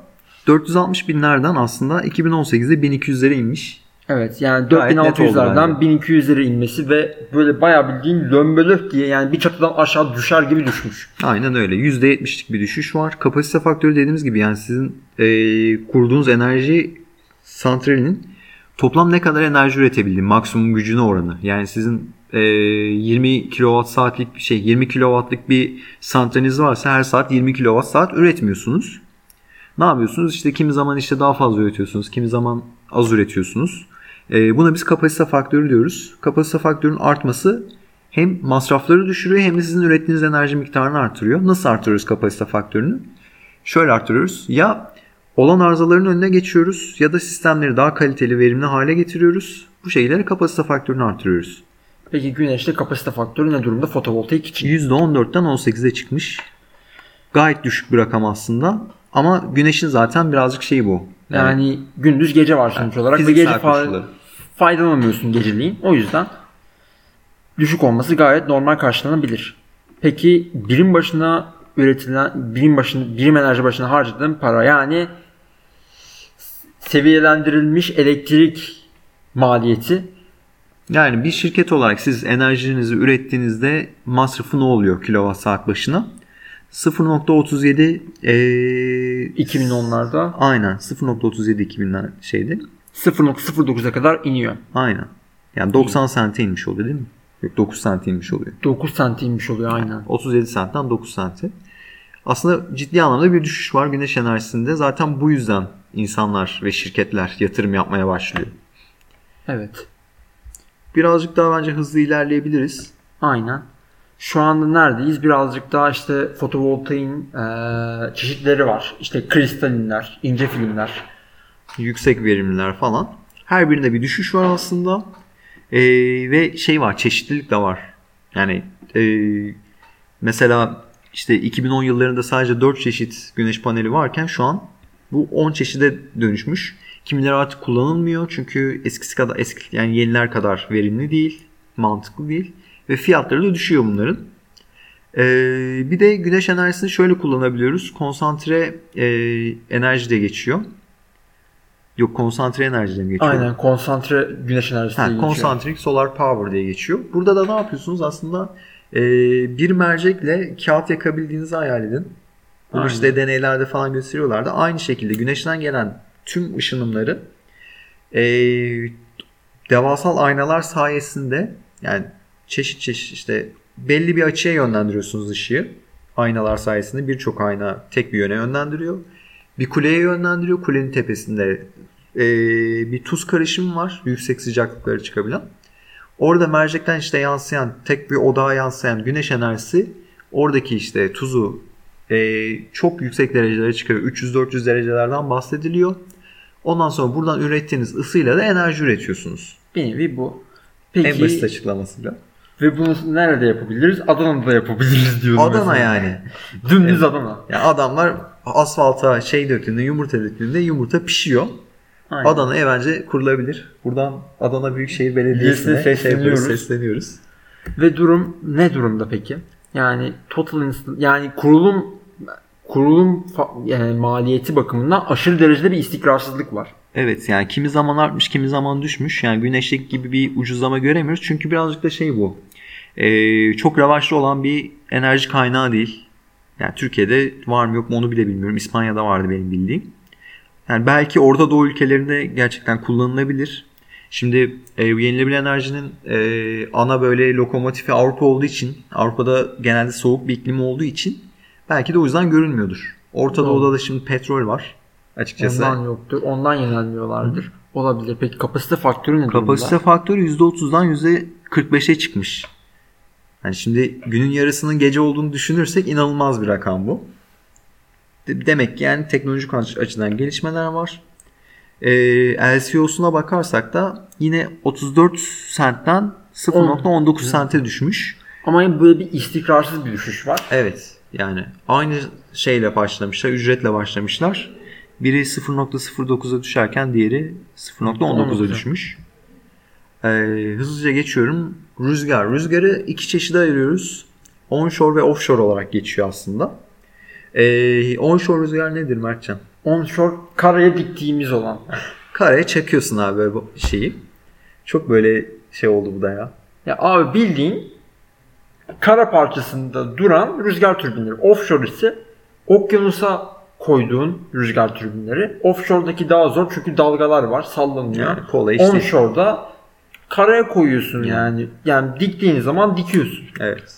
Speaker 1: 460 binlerden aslında 2018'de 1200'lere inmiş.
Speaker 2: Evet yani
Speaker 1: Gayet net oldu
Speaker 2: 4600'lerden
Speaker 1: bence.
Speaker 2: 1200'lere inmesi ve böyle bayağı bildiğin lömbelöf diye yani bir çatıdan aşağı düşer gibi düşmüş.
Speaker 1: Aynen öyle. %70'lik bir düşüş var. Kapasite faktörü dediğimiz gibi yani sizin e, kurduğunuz enerji santralinin toplam ne kadar enerji üretebildiği maksimum gücüne oranı. Yani sizin e, 20 kilowatt saatlik bir şey 20 kilowattlık bir santraliniz varsa her saat 20 kilowatt saat üretmiyorsunuz. Ne yapıyorsunuz? İşte kimi zaman işte daha fazla üretiyorsunuz, kimi zaman az üretiyorsunuz. E, buna biz kapasite faktörü diyoruz. Kapasite faktörünün artması hem masrafları düşürüyor hem de sizin ürettiğiniz enerji miktarını artırıyor. Nasıl artırıyoruz kapasite faktörünü? Şöyle artırıyoruz. Ya olan arızaların önüne geçiyoruz ya da sistemleri daha kaliteli, verimli hale getiriyoruz. Bu şekilde kapasite faktörünü artırıyoruz.
Speaker 2: Peki güneşte kapasite faktörü ne durumda fotovoltaik için?
Speaker 1: %14'ten 18'e çıkmış. Gayet düşük bir rakam aslında. Ama güneşin zaten birazcık şeyi bu.
Speaker 2: Yani gündüz gece var sonuç olarak ve
Speaker 1: fiziksel
Speaker 2: gece fa- faydalanamıyorsun geceliğin. O yüzden düşük olması gayet normal karşılanabilir. Peki birim başına üretilen birim başına birim enerji başına harcadığın para yani seviyelendirilmiş elektrik maliyeti
Speaker 1: Yani bir şirket olarak siz enerjinizi ürettiğinizde masrafı ne oluyor kilowatt saat başına? 0.37 ee,
Speaker 2: 2010'larda
Speaker 1: Aynen 0.37 2000'ler şeydi.
Speaker 2: 0.09'a kadar iniyor.
Speaker 1: Aynen. Yani 90 sente inmiş oluyor değil mi? Yok 9 sente inmiş oluyor.
Speaker 2: 9 sente inmiş oluyor aynen.
Speaker 1: 37 sentten 9 sente. Aslında ciddi anlamda bir düşüş var güneş enerjisinde. Zaten bu yüzden insanlar ve şirketler yatırım yapmaya başlıyor.
Speaker 2: Evet.
Speaker 1: Birazcık daha bence hızlı ilerleyebiliriz.
Speaker 2: Aynen. Şu anda neredeyiz? Birazcık daha işte fotovoltaiğin eee, çeşitleri var. İşte kristalinler, ince filmler.
Speaker 1: Yüksek verimliler falan. Her birinde bir düşüş var aslında. Ee, ve şey var çeşitlilik de var. Yani ee, mesela işte 2010 yıllarında sadece 4 çeşit güneş paneli varken şu an bu 10 çeşide dönüşmüş. Kimileri artık kullanılmıyor çünkü eskisi kadar eski yani yeniler kadar verimli değil, mantıklı değil ve fiyatları da düşüyor bunların. Ee, bir de güneş enerjisini şöyle kullanabiliyoruz. Konsantre e, enerji de geçiyor. Yok konsantre enerji diye geçiyor?
Speaker 2: Aynen konsantre güneş enerjisi
Speaker 1: Ha,
Speaker 2: diye geçiyor.
Speaker 1: concentric solar power diye geçiyor. Burada da ne yapıyorsunuz? Aslında e, bir mercekle kağıt yakabildiğinizi hayal edin. Bunu işte deneylerde falan gösteriyorlardı. Aynı şekilde güneşten gelen tüm ışınımları e, devasal aynalar sayesinde yani çeşit çeşit işte belli bir açıya yönlendiriyorsunuz ışığı. Aynalar sayesinde birçok ayna tek bir yöne yönlendiriyor. Bir kuleye yönlendiriyor. Kulenin tepesinde e, bir tuz karışımı var. Yüksek sıcaklıkları çıkabilen. Orada mercekten işte yansıyan, tek bir odağa yansıyan güneş enerjisi oradaki işte tuzu e, çok yüksek derecelere çıkarıyor. 300-400 derecelerden bahsediliyor. Ondan sonra buradan ürettiğiniz ısıyla da enerji üretiyorsunuz.
Speaker 2: Bir nevi bu.
Speaker 1: en
Speaker 2: Peki
Speaker 1: basit açıklamasıyla.
Speaker 2: Ve bunu nerede yapabiliriz? Adana'da da yapabiliriz diyorum.
Speaker 1: Adana
Speaker 2: mesela.
Speaker 1: yani.
Speaker 2: Dümdüz Adana.
Speaker 1: yani. Adamlar asfalta şey döktüğünde, yumurta döktüğünde yumurta pişiyor.
Speaker 2: Aynen.
Speaker 1: Adana'ya bence kurulabilir. Buradan Adana Büyükşehir Belediyesi'ne şey
Speaker 2: sesleniyoruz.
Speaker 1: sesleniyoruz.
Speaker 2: Ve durum ne durumda peki? Yani total instant yani kurulum kurulum yani maliyeti bakımından aşırı derecede bir istikrarsızlık var.
Speaker 1: Evet yani kimi zaman artmış kimi zaman düşmüş. Yani güneşlik gibi bir ucuzlama göremiyoruz. Çünkü birazcık da şey bu. Ee, çok revaçlı olan bir enerji kaynağı değil. Yani Türkiye'de var mı yok mu onu bile bilmiyorum. İspanya'da vardı benim bildiğim. Yani belki Orta Doğu ülkelerinde gerçekten kullanılabilir. Şimdi e, yenilenebilir enerjinin e, ana böyle lokomotifi Avrupa olduğu için Avrupa'da genelde soğuk bir iklim olduğu için belki de o yüzden görünmüyordur. Orta
Speaker 2: Doğru.
Speaker 1: Doğu'da da şimdi petrol var açıkçası.
Speaker 2: Ondan yoktur. Ondan yönelmiyorlardır. Olabilir. Peki kapasite faktörü ne durumda?
Speaker 1: Kapasite faktörü %30'dan %45'e çıkmış. Yani şimdi günün yarısının gece olduğunu düşünürsek inanılmaz bir rakam bu. De- Demek ki yani teknolojik aç- açıdan gelişmeler var. Ee, LCO'suna bakarsak da yine 34 sentten 0.19 sente düşmüş.
Speaker 2: Ama böyle bir istikrarsız bir düşüş var.
Speaker 1: Evet yani aynı şeyle başlamışlar, ücretle başlamışlar. Biri 0.09'a düşerken diğeri 0.19'a düşmüş. Ee, hızlıca geçiyorum. Rüzgar. Rüzgarı iki çeşide ayırıyoruz. Onshore ve offshore olarak geçiyor aslında. Ee, onshore rüzgar nedir Mertcan?
Speaker 2: Onshore karaya diktiğimiz olan.
Speaker 1: Karaya çakıyorsun abi böyle bu şeyi. Çok böyle şey oldu bu da ya.
Speaker 2: Ya abi bildiğin kara parçasında duran rüzgar türbinleri. Offshore ise okyanusa koyduğun rüzgar türbinleri. Offshore'daki daha zor çünkü dalgalar var, sallanıyor.
Speaker 1: Yani kolay işte.
Speaker 2: Onshoreda karaya koyuyorsun yani. Yani diktiğin zaman dikiyorsun.
Speaker 1: Evet.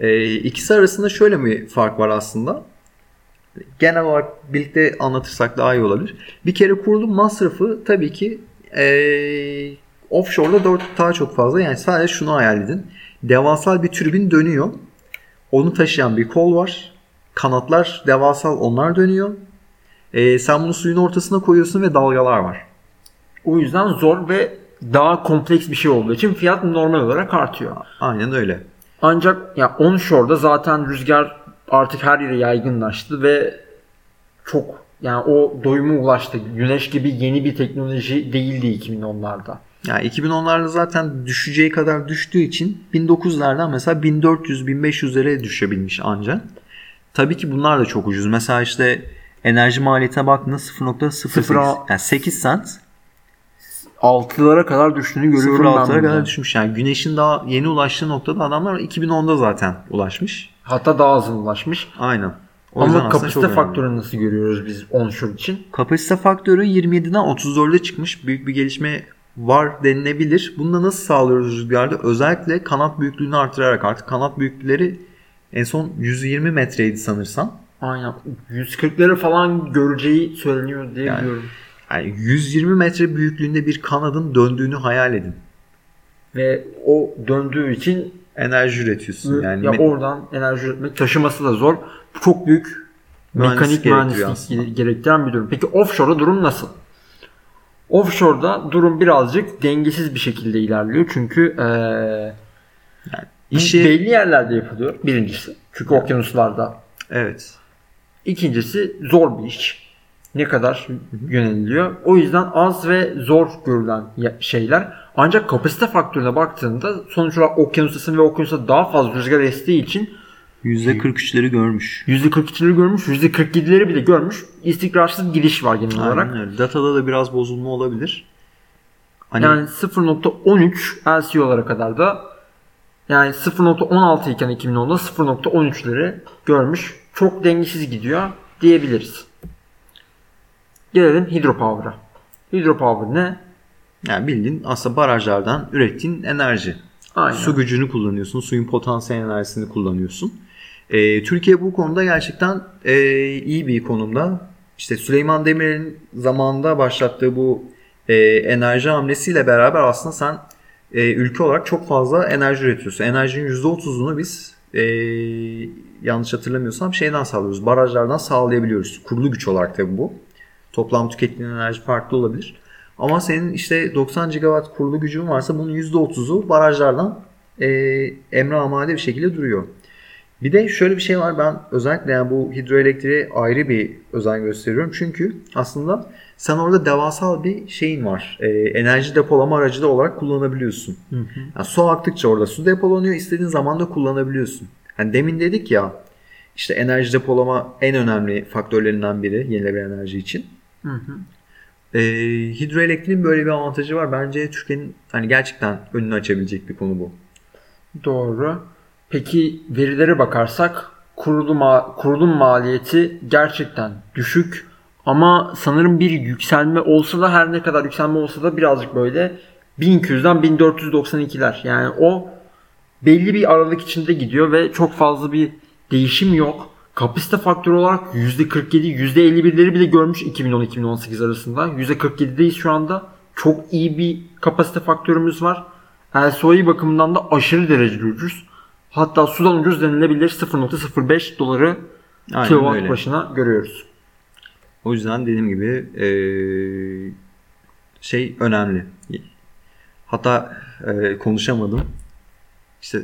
Speaker 1: Ee, ikisi arasında şöyle bir fark var aslında. Genel olarak birlikte anlatırsak daha iyi olabilir. Bir kere kurulum masrafı tabii ki ee, offshore'da daha çok fazla. Yani sadece şunu hayal edin. Devasal bir türbin dönüyor. Onu taşıyan bir kol var. Kanatlar devasal onlar dönüyor. Ee, sen bunu suyun ortasına koyuyorsun ve dalgalar var.
Speaker 2: O yüzden zor ve daha kompleks bir şey olduğu için fiyat normal olarak artıyor.
Speaker 1: Aynen öyle.
Speaker 2: Ancak ya onshore'da zaten rüzgar artık her yere yaygınlaştı ve çok yani o doyuma ulaştı. Güneş gibi yeni bir teknoloji değildi 2010'larda.
Speaker 1: Yani 2010'larda zaten düşeceği kadar düştüğü için 1900'lerden mesela 1400-1500'lere düşebilmiş anca. Tabii ki bunlar da çok ucuz. Mesela işte enerji maliyetine baktığında 0.08 yani 8 cent
Speaker 2: 6'lara kadar düştüğünü görüyorum ben
Speaker 1: 0.6'lara
Speaker 2: burada.
Speaker 1: kadar düşmüş. Yani güneşin daha yeni ulaştığı noktada adamlar 2010'da zaten ulaşmış.
Speaker 2: Hatta daha hızlı ulaşmış.
Speaker 1: Aynen. O
Speaker 2: Ama kapasite faktörünü nasıl görüyoruz biz onshore için?
Speaker 1: Kapasite faktörü 27'den 34'e çıkmış. Büyük bir gelişme var denilebilir. Bunu da nasıl sağlıyoruz rüzgarda? Özellikle kanat büyüklüğünü artırarak artık kanat büyüklükleri en son 120 metreydi sanırsam.
Speaker 2: Aynen. 140'ları falan göreceği söyleniyor diye
Speaker 1: Yani-
Speaker 2: biliyorum.
Speaker 1: Yani 120 metre büyüklüğünde bir kanadın döndüğünü hayal edin.
Speaker 2: Ve o döndüğü için
Speaker 1: Enerji üretiyorsun. Yani
Speaker 2: ya oradan enerji üretmek taşıması da zor. Çok büyük mekanik mühendislik gerektiren bir durum. Peki offshore'da durum nasıl? Offshore'da durum birazcık dengesiz bir şekilde ilerliyor. Çünkü eee
Speaker 1: işi
Speaker 2: belli yerlerde yapılıyor birincisi. Çünkü okyanuslarda.
Speaker 1: evet.
Speaker 2: İkincisi zor bir iş. Ne kadar yöneliliyor. O yüzden az ve zor görülen şeyler. Ancak kapasite faktörüne baktığında sonuç olarak okyanustasın ve okyanusta daha fazla rüzgar estiği için
Speaker 1: %43'leri görmüş.
Speaker 2: %42'leri görmüş, %47'leri bile görmüş. İstikrarsız gidiş var genel olarak.
Speaker 1: Aynen öyle. Datada da biraz bozulma olabilir. Hani
Speaker 2: Yani 0.13 LCO'lara kadar da yani 0.16 iken 2010'da 0.13'leri görmüş. Çok dengesiz gidiyor diyebiliriz. Gelelim hidropower'a. Hidropower ne?
Speaker 1: yani bildiğin aslında barajlardan ürettiğin enerji.
Speaker 2: Aynen.
Speaker 1: Su gücünü kullanıyorsun. Suyun potansiyel enerjisini kullanıyorsun. Ee, Türkiye bu konuda gerçekten e, iyi bir konumda. İşte Süleyman Demirel'in zamanında başlattığı bu e, enerji hamlesiyle beraber aslında sen e, ülke olarak çok fazla enerji üretiyorsun. Enerjinin %30'unu biz e, yanlış hatırlamıyorsam şeyden sağlıyoruz. Barajlardan sağlayabiliyoruz. Kurulu güç olarak tabii bu. Toplam tükettiğin enerji farklı olabilir. Ama senin işte 90 gigawatt kurulu gücün varsa bunun %30'u barajlardan e, emre amade bir şekilde duruyor. Bir de şöyle bir şey var ben özellikle yani bu hidroelektriğe ayrı bir özen gösteriyorum. Çünkü aslında sen orada devasal bir şeyin var. E, enerji depolama aracı da olarak kullanabiliyorsun. Yani su aktıkça orada su depolanıyor. istediğin zaman da kullanabiliyorsun. Yani demin dedik ya işte enerji depolama en önemli faktörlerinden biri yenilenebilir enerji için.
Speaker 2: Hı hı.
Speaker 1: E, hidroelektriğin böyle bir avantajı var. Bence Türkiye'nin hani gerçekten önünü açabilecek bir konu bu.
Speaker 2: Doğru. Peki verilere bakarsak kurulum, ma- kurulum maliyeti gerçekten düşük ama sanırım bir yükselme olsa da her ne kadar yükselme olsa da birazcık böyle 1200'den 1492'ler. Yani o belli bir aralık içinde gidiyor ve çok fazla bir değişim yok. Kapasite faktörü olarak %47, %51'leri bile görmüş 2010-2018 arasında. %47'deyiz şu anda. Çok iyi bir kapasite faktörümüz var. LSOI bakımından da aşırı derecede ucuz. Hatta sudan ucuz denilebilir 0.05 doları
Speaker 1: Aynen
Speaker 2: kilowatt
Speaker 1: öyle.
Speaker 2: başına görüyoruz.
Speaker 1: O yüzden dediğim gibi eee, şey önemli. Hatta eee, konuşamadım. İşte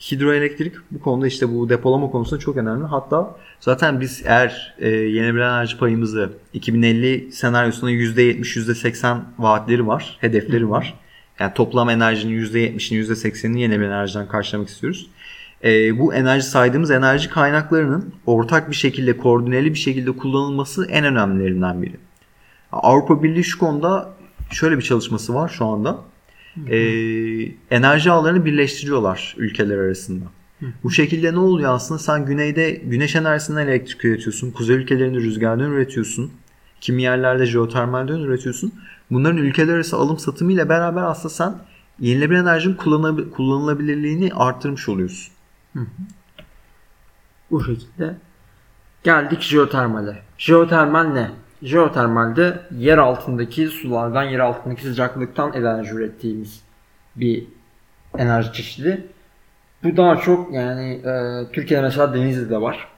Speaker 1: hidroelektrik bu konuda işte bu depolama konusunda çok önemli. Hatta zaten biz eğer eee yenilenebilir enerji payımızı 2050 senaryosunda %70 %80 vaatleri var, hedefleri var. Yani toplam enerjinin %70'ini %80'ini yenilenebilir enerjiden karşılamak istiyoruz. Ee, bu enerji saydığımız enerji kaynaklarının ortak bir şekilde koordineli bir şekilde kullanılması en önemlilerinden biri. Avrupa Birliği şu konuda şöyle bir çalışması var şu anda. Ee, enerji ağlarını birleştiriyorlar ülkeler arasında. Bu şekilde ne oluyor aslında? Sen güneyde güneş enerjisinden elektrik üretiyorsun. Kuzey ülkelerinde rüzgardan üretiyorsun. Kimi yerlerde jeotermalden üretiyorsun. Bunların ülkeler arası alım satımı ile beraber aslında sen yenilenebilir enerjinin kullanılabilirliğini artırmış oluyorsun.
Speaker 2: Bu şekilde. Geldik jeotermale. Jeotermal ne? Jeotermalde yer altındaki sulardan, yer altındaki sıcaklıktan enerji ürettiğimiz bir enerji çeşidi. Bu daha çok yani e, Türkiye'de mesela Denizli'de var.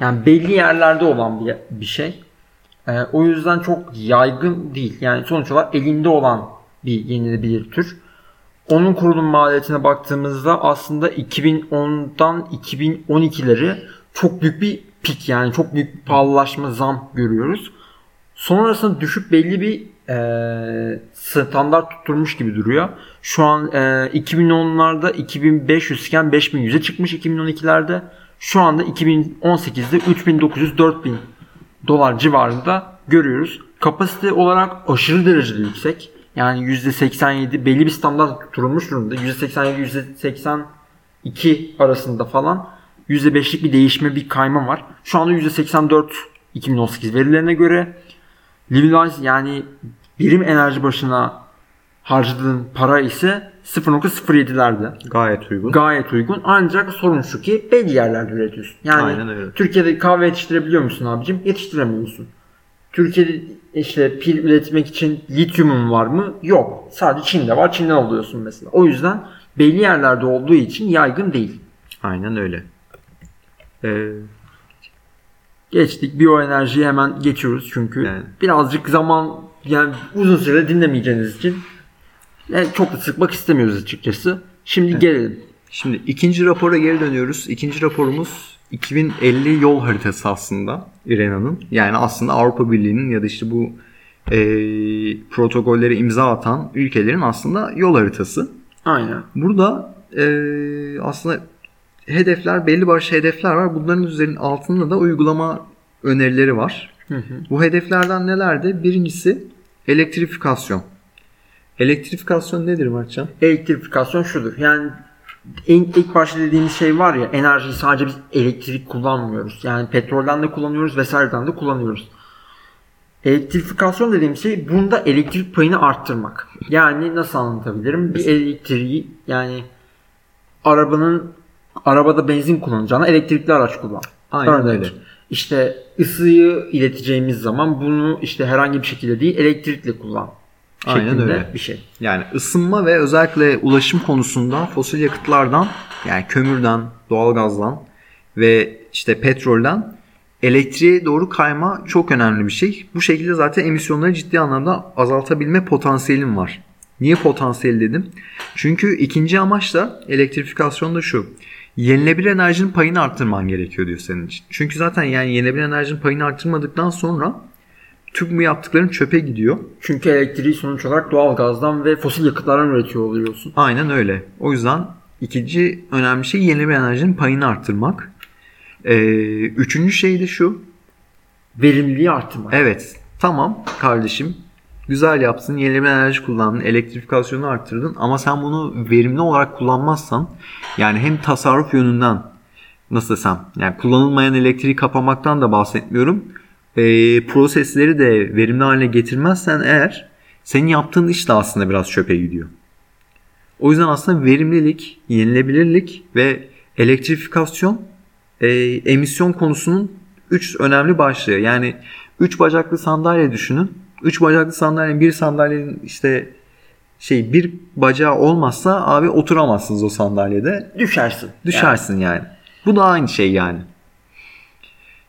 Speaker 2: Yani belli yerlerde olan bir, bir şey. E, o yüzden çok yaygın değil. Yani sonuç olarak elinde olan bir yenilebilir tür. Onun kurulum maliyetine baktığımızda aslında 2010'dan 2012'leri çok büyük bir pik yani çok büyük bir pahalılaşma zam görüyoruz. Sonrasında düşüp belli bir e, standart tutturmuş gibi duruyor. Şu an e, 2010'larda 2500 iken 5100'e çıkmış 2012'lerde. Şu anda 2018'de 3900-4000 dolar civarında görüyoruz. Kapasite olarak aşırı derecede yüksek. Yani %87 belli bir standart tutturulmuş durumda. %87 %82 arasında falan %5'lik bir değişme bir kayma var. Şu anda %84 2018 verilerine göre Levelise yani birim enerji başına harcadığın para ise 0.07'lerde.
Speaker 1: Gayet uygun.
Speaker 2: Gayet uygun. Ancak sorun şu ki belli yerlerde üretiyorsun. Yani
Speaker 1: Aynen öyle.
Speaker 2: Türkiye'de kahve yetiştirebiliyor musun abicim? Yetiştiremiyor musun? Türkiye'de işte pil üretmek için lityumun var mı? Yok. Sadece Çin'de var. Çin'den alıyorsun mesela. O yüzden belli yerlerde olduğu için yaygın değil.
Speaker 1: Aynen öyle. Ee,
Speaker 2: Geçtik. Biyoenerjiye hemen geçiyoruz çünkü
Speaker 1: Yani.
Speaker 2: birazcık zaman yani uzun süre dinlemeyeceğiniz için yani çok da sıkmak istemiyoruz açıkçası. Şimdi gelelim.
Speaker 1: Şimdi ikinci rapora geri dönüyoruz. İkinci raporumuz 2050 yol haritası aslında İRENA'nın. Yani aslında Avrupa Birliği'nin ya da işte bu e, protokolleri imza atan ülkelerin aslında yol haritası.
Speaker 2: Aynen.
Speaker 1: Burada e, aslında hedefler, belli başlı hedefler var. Bunların üzerinin altında da uygulama önerileri var.
Speaker 2: Hı hı.
Speaker 1: Bu hedeflerden nelerdi? Birincisi elektrifikasyon. Elektrifikasyon nedir Mertcan?
Speaker 2: Elektrifikasyon şudur. Yani en, ilk başta dediğimiz şey var ya enerjiyi sadece biz elektrik kullanmıyoruz. Yani petrolden de kullanıyoruz vesaireden de kullanıyoruz. Elektrifikasyon dediğim şey bunda elektrik payını arttırmak. Yani nasıl anlatabilirim? Bir elektriği yani arabanın arabada benzin kullanacağına elektrikli araç kullan.
Speaker 1: Aynen
Speaker 2: Örnek.
Speaker 1: öyle.
Speaker 2: İşte ısıyı ileteceğimiz zaman bunu işte herhangi bir şekilde değil elektrikle kullan.
Speaker 1: Aynen öyle.
Speaker 2: bir şey.
Speaker 1: Yani ısınma ve özellikle ulaşım konusunda fosil yakıtlardan yani kömürden, doğalgazdan ve işte petrolden elektriğe doğru kayma çok önemli bir şey. Bu şekilde zaten emisyonları ciddi anlamda azaltabilme potansiyelim var. Niye potansiyel dedim? Çünkü ikinci amaç da elektrifikasyonda şu. Yenilebilir enerjinin payını arttırman gerekiyor diyor senin için. Çünkü zaten yani yenilebilir enerjinin payını arttırmadıktan sonra tüm bu yaptıkların çöpe gidiyor.
Speaker 2: Çünkü elektriği sonuç olarak doğal gazdan ve fosil yakıtlardan üretiyor oluyorsun.
Speaker 1: Aynen öyle. O yüzden ikinci önemli şey yenilenebilir enerjinin payını arttırmak. Ee, üçüncü şey de şu.
Speaker 2: Verimliliği arttırmak.
Speaker 1: Evet tamam kardeşim güzel yaptın yenilenebilir enerji kullandın elektrifikasyonu arttırdın ama sen bunu verimli olarak kullanmazsan yani hem tasarruf yönünden nasıl desem yani kullanılmayan elektriği kapamaktan da bahsetmiyorum. Ee, prosesleri de verimli haline getirmezsen eğer senin yaptığın iş de aslında biraz çöpe gidiyor. O yüzden aslında verimlilik, yenilebilirlik ve elektrifikasyon e, emisyon konusunun 3 önemli başlığı. Yani 3 bacaklı sandalye düşünün. 3 bacaklı sandalyenin bir sandalyenin işte şey bir bacağı olmazsa abi oturamazsınız o sandalyede.
Speaker 2: Düşersin.
Speaker 1: Düşersin yani. Bu da aynı şey yani.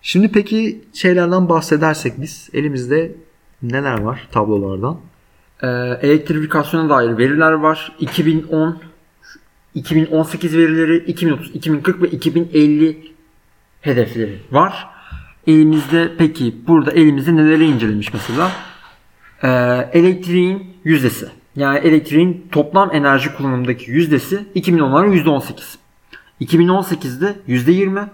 Speaker 1: Şimdi peki şeylerden bahsedersek biz elimizde neler var tablolardan?
Speaker 2: Ee, elektrifikasyona dair veriler var. 2010 2018 verileri, 2030, 2040 ve 2050 hedefleri var. Elimizde peki burada elimizde neleri incelemiş mesela? Ee, elektriğin yüzdesi. Yani elektriğin toplam enerji kullanımındaki yüzdesi 2010'ların %18. 2018'de %20,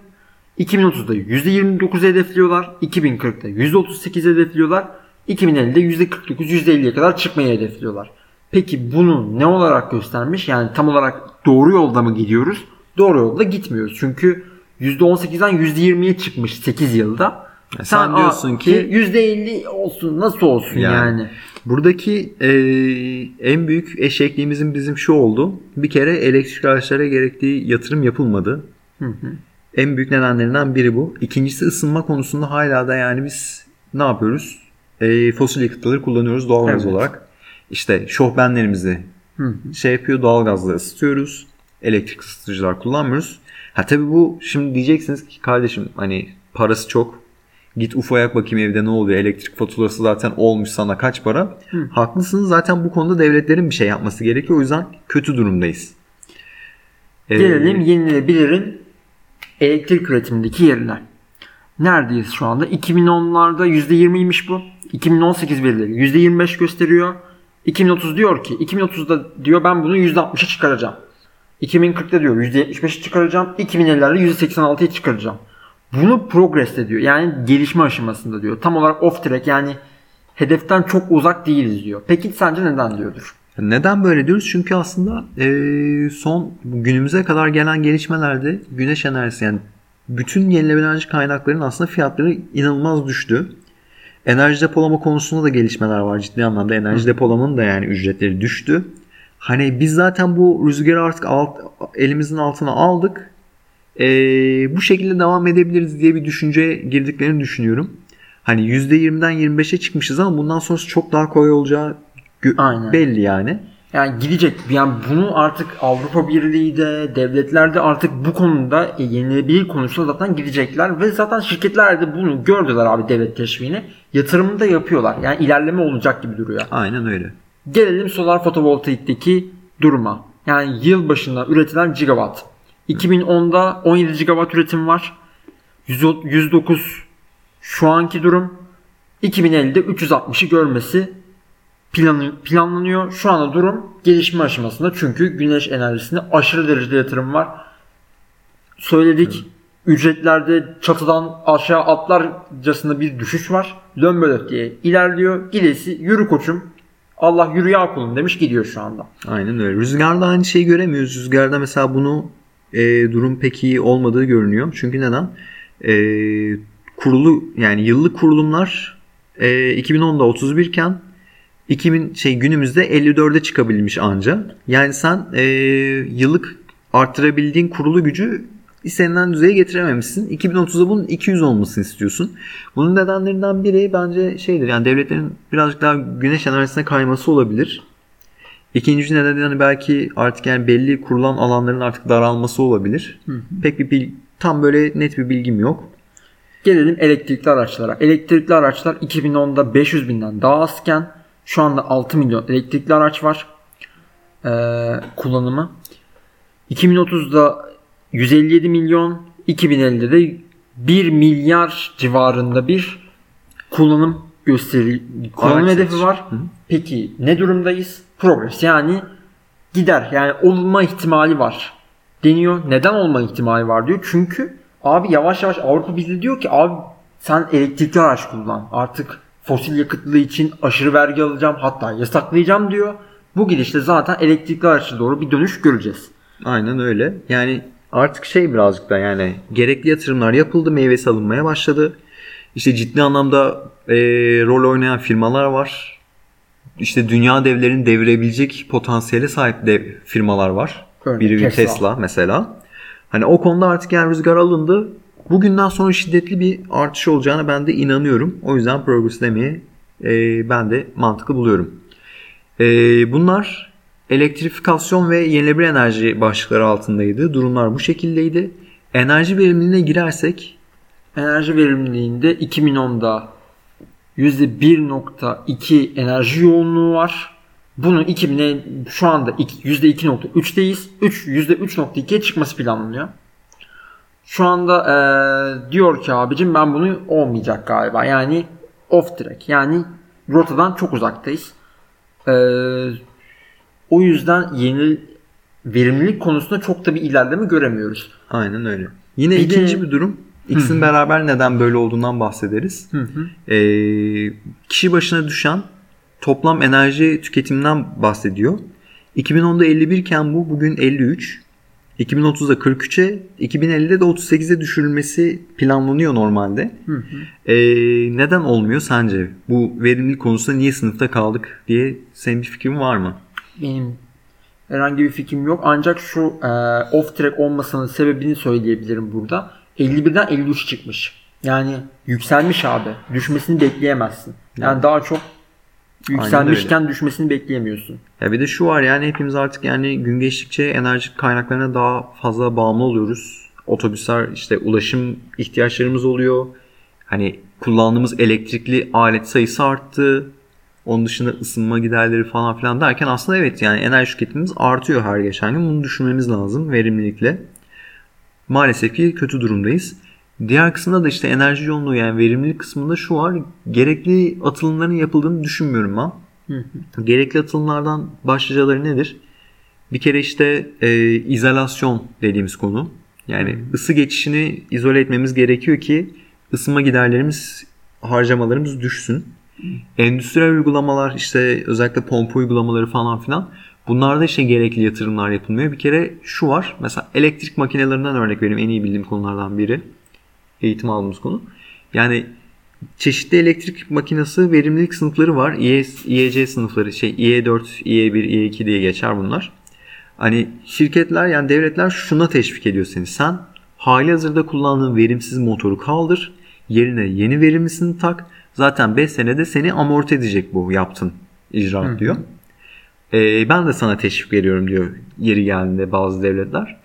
Speaker 2: 2030'da %29 hedefliyorlar, 2040'da %38 hedefliyorlar, 2050'de %49, %50'ye kadar çıkmayı hedefliyorlar. Peki bunu ne olarak göstermiş? Yani tam olarak doğru yolda mı gidiyoruz? Doğru yolda gitmiyoruz. Çünkü %18'den %20'ye çıkmış 8 yılda.
Speaker 1: Ya sen diyorsun ki-
Speaker 2: %50 olsun nasıl olsun
Speaker 1: Yani.
Speaker 2: yani.
Speaker 1: Buradaki e, en büyük eşekliğimizin bizim şu oldu. Bir kere elektrik araçlara gerektiği yatırım yapılmadı.
Speaker 2: Hı hı.
Speaker 1: En büyük nedenlerinden biri bu. İkincisi ısınma konusunda hala da yani biz ne yapıyoruz? E, fosil yakıtları kullanıyoruz doğalgaz
Speaker 2: Evet.
Speaker 1: olarak. İşte şofbenlerimizi
Speaker 2: Hı hı.
Speaker 1: şey yapıyor doğalgazla ısıtıyoruz. Elektrik ısıtıcılar kullanmıyoruz. Ha tabii bu şimdi diyeceksiniz ki kardeşim hani parası çok. Git ufayak bakayım evde ne oluyor. Elektrik faturası zaten olmuş sana kaç para.
Speaker 2: Hı.
Speaker 1: Haklısınız zaten bu konuda devletlerin bir şey yapması gerekiyor. O yüzden kötü durumdayız. Ee,
Speaker 2: Gelelim yenilenebilirin elektrik üretimindeki yerine. Neredeyiz şu anda? 2010'larda %20'ymiş bu. 2018 verileri %25 gösteriyor. 2030 diyor ki 2030'da diyor ben bunu %60'a çıkaracağım. 2040'da diyor %75'e çıkaracağım. 2050'lerde %86'ya çıkaracağım. Bunu progress diyor. Yani gelişme aşamasında diyor. Tam olarak off track yani hedeften çok uzak değiliz diyor. Peki sence neden diyordur?
Speaker 1: Neden böyle diyoruz? Çünkü aslında eee, son günümüze kadar gelen gelişmelerde güneş enerjisi yani bütün yenilenebilir enerji kaynaklarının aslında fiyatları inanılmaz düştü. Enerji depolama konusunda da gelişmeler var ciddi anlamda. Enerji depolamanın da yani ücretleri düştü. Hani biz zaten bu rüzgarı artık alt, elimizin altına aldık. Eee, bu şekilde devam edebiliriz diye bir düşünceye girdiklerini düşünüyorum. Hani %20'den 25'e çıkmışız ama bundan sonrası çok daha kolay olacağı
Speaker 2: Aynen.
Speaker 1: belli yani.
Speaker 2: Yani gidecek. Yani bunu artık Avrupa Birliği de devletler de artık bu konuda e, yenilebilir konusunda zaten gidecekler ve zaten şirketler de bunu gördüler abi devlet teşviğini. Yatırımını da yapıyorlar. Yani ilerleme olacak gibi duruyor.
Speaker 1: Aynen öyle.
Speaker 2: Gelelim solar fotovoltaikteki duruma. Yani yıl başında üretilen gigawatt. 2010'da 17 gigawatt üretim var. 100 109 şu anki durum. 2050'de 360'ı görmesi planı- planlanıyor. Şu anda durum gelişme aşamasında çünkü güneş enerjisine aşırı derecede yatırım var. söyledik. Ücretlerde çatıdan aşağı atlarcasına bir düşüş var. Lömbölöt diye ilerliyor. Gidesi yürü koçum. Allah yürü ya kulum demiş gidiyor şu anda.
Speaker 1: Aynen öyle. Rüzgarda aynı şeyi göremiyoruz. Rüzgarda mesela bunu e, durum pek iyi olmadığı görünüyor. Çünkü neden? E, kurulu yani yıllık kurulumlar e, 2010'da 31 iken 2000 şey günümüzde 54'e çıkabilmiş anca. Yani sen e, yıllık arttırabildiğin kurulu gücü istenilen düzeye getirememişsin. 2030'da bunun 200 olmasını istiyorsun. Bunun nedenlerinden biri bence şeydir. Yani devletlerin birazcık daha güneş enerjisine kayması olabilir. İkinci nedeni hani belki artık yani belli kurulan alanların artık daralması olabilir.
Speaker 2: Hı hı.
Speaker 1: Pek bir bil- tam böyle net bir bilgim yok.
Speaker 2: Gelelim elektrikli araçlara. Elektrikli araçlar 2010'da 500 binden daha azken şu anda 6 milyon elektrikli araç var ee, kullanımı. 2030'da 157 milyon, 2050'de de 1 milyar civarında bir kullanım gösteri kullanım
Speaker 1: Araç
Speaker 2: hedefi
Speaker 1: satışı.
Speaker 2: var.
Speaker 1: Hı.
Speaker 2: Peki ne durumdayız? Progress yani gider yani olma ihtimali var deniyor. Neden olma ihtimali var diyor. Çünkü abi yavaş yavaş Avrupa bize diyor ki abi sen elektrikli araç kullan. Artık fosil yakıtlı için aşırı vergi alacağım hatta yasaklayacağım diyor. Bu gidişle zaten elektrikli araçlara doğru bir dönüş göreceğiz.
Speaker 1: Aynen öyle. Yani artık şey birazcık da yani gerekli yatırımlar yapıldı, meyvesi alınmaya başladı. İşte ciddi anlamda e, rol oynayan firmalar var. İşte dünya devlerini devirebilecek potansiyele sahip dev firmalar var.
Speaker 2: Örneğin
Speaker 1: Biri
Speaker 2: Tesla.
Speaker 1: Tesla. mesela. Hani o konuda artık yani rüzgar alındı. Bugünden sonra şiddetli bir artış olacağına ben de inanıyorum. O yüzden progress demeyi e, ben de mantıklı buluyorum. E, bunlar elektrifikasyon ve yenilenebilir enerji başlıkları altındaydı. Durumlar bu şekildeydi. Enerji verimliliğine girersek
Speaker 2: Enerji verimliliğinde 2010'da %1.2 enerji yoğunluğu var. Bunun 2000'e şu anda iki- %2.3'teyiz. 3 %3.2'ye çıkması planlanıyor. Şu anda eee, diyor ki abicim ben bunu olmayacak galiba. Yani off track. Yani rotadan çok uzaktayız. Eee, o yüzden yeni verimlilik konusunda çok da bir ilerleme göremiyoruz.
Speaker 1: aynen öyle. Yine
Speaker 2: Bir de-
Speaker 1: ikinci bir durum. İkisinin beraber neden böyle olduğundan bahsederiz.
Speaker 2: Hı hı.
Speaker 1: Ee, kişi başına düşen toplam enerji tüketiminden bahsediyor. 2010'da 51 iken bu bugün 53. 2030'da 43'e, 2050'de de 38'e düşürülmesi planlanıyor normalde.
Speaker 2: Hı hı.
Speaker 1: Ee, neden olmuyor sence? Bu verimlilik konusunda niye sınıfta kaldık diye senin bir fikrin var mı?
Speaker 2: Benim herhangi bir fikrim yok. Ancak şu e, off track olmasının sebebini söyleyebilirim burada. 51'den 53 çıkmış. Yani yükselmiş abi. Düşmesini bekleyemezsin. Yani
Speaker 1: Evet.
Speaker 2: daha çok yükselmişken düşmesini bekleyemiyorsun.
Speaker 1: Ya bir de şu var yani hepimiz artık yani gün geçtikçe enerji kaynaklarına daha fazla bağımlı oluyoruz. Otobüsler işte ulaşım ihtiyaçlarımız oluyor. Hani kullandığımız elektrikli alet sayısı arttı. Onun dışında ısınma giderleri falan filan derken aslında evet yani enerji tüketimimiz artıyor her geçen gün. Bunu düşünmemiz lazım verimlilikle. Maalesef ki kötü durumdayız. Diğer kısımda da işte enerji yoğunluğu yani verimlilik kısmında şu var. Gerekli atılımların yapıldığını düşünmüyorum ben.
Speaker 2: Hı hı.
Speaker 1: Gerekli atılımlardan başlıcaları nedir? Bir kere işte e, izolasyon dediğimiz konu. Yani ısı geçişini izole etmemiz gerekiyor ki ısınma giderlerimiz, harcamalarımız düşsün. Endüstriyel uygulamalar işte özellikle pompa uygulamaları falan filan bunlarda işte gerekli yatırımlar yapılmıyor. Bir kere şu var. Mesela elektrik makinelerinden örnek vereyim. En iyi bildiğim konulardan biri. Eğitim aldığımız konu. Yani çeşitli elektrik makinesi verimlilik sınıfları var. IE, IEC sınıfları şey IE4, IE1, IE2 diye geçer bunlar. Hani şirketler yani devletler şuna teşvik ediyor seni. Sen hali hazırda kullandığın verimsiz motoru kaldır. Yerine yeni verimlisini tak. Zaten 5 senede seni amorti edecek bu yaptın icraat diyor. Ee, ben de sana teşvik veriyorum diyor yeri geldiğinde bazı devletler.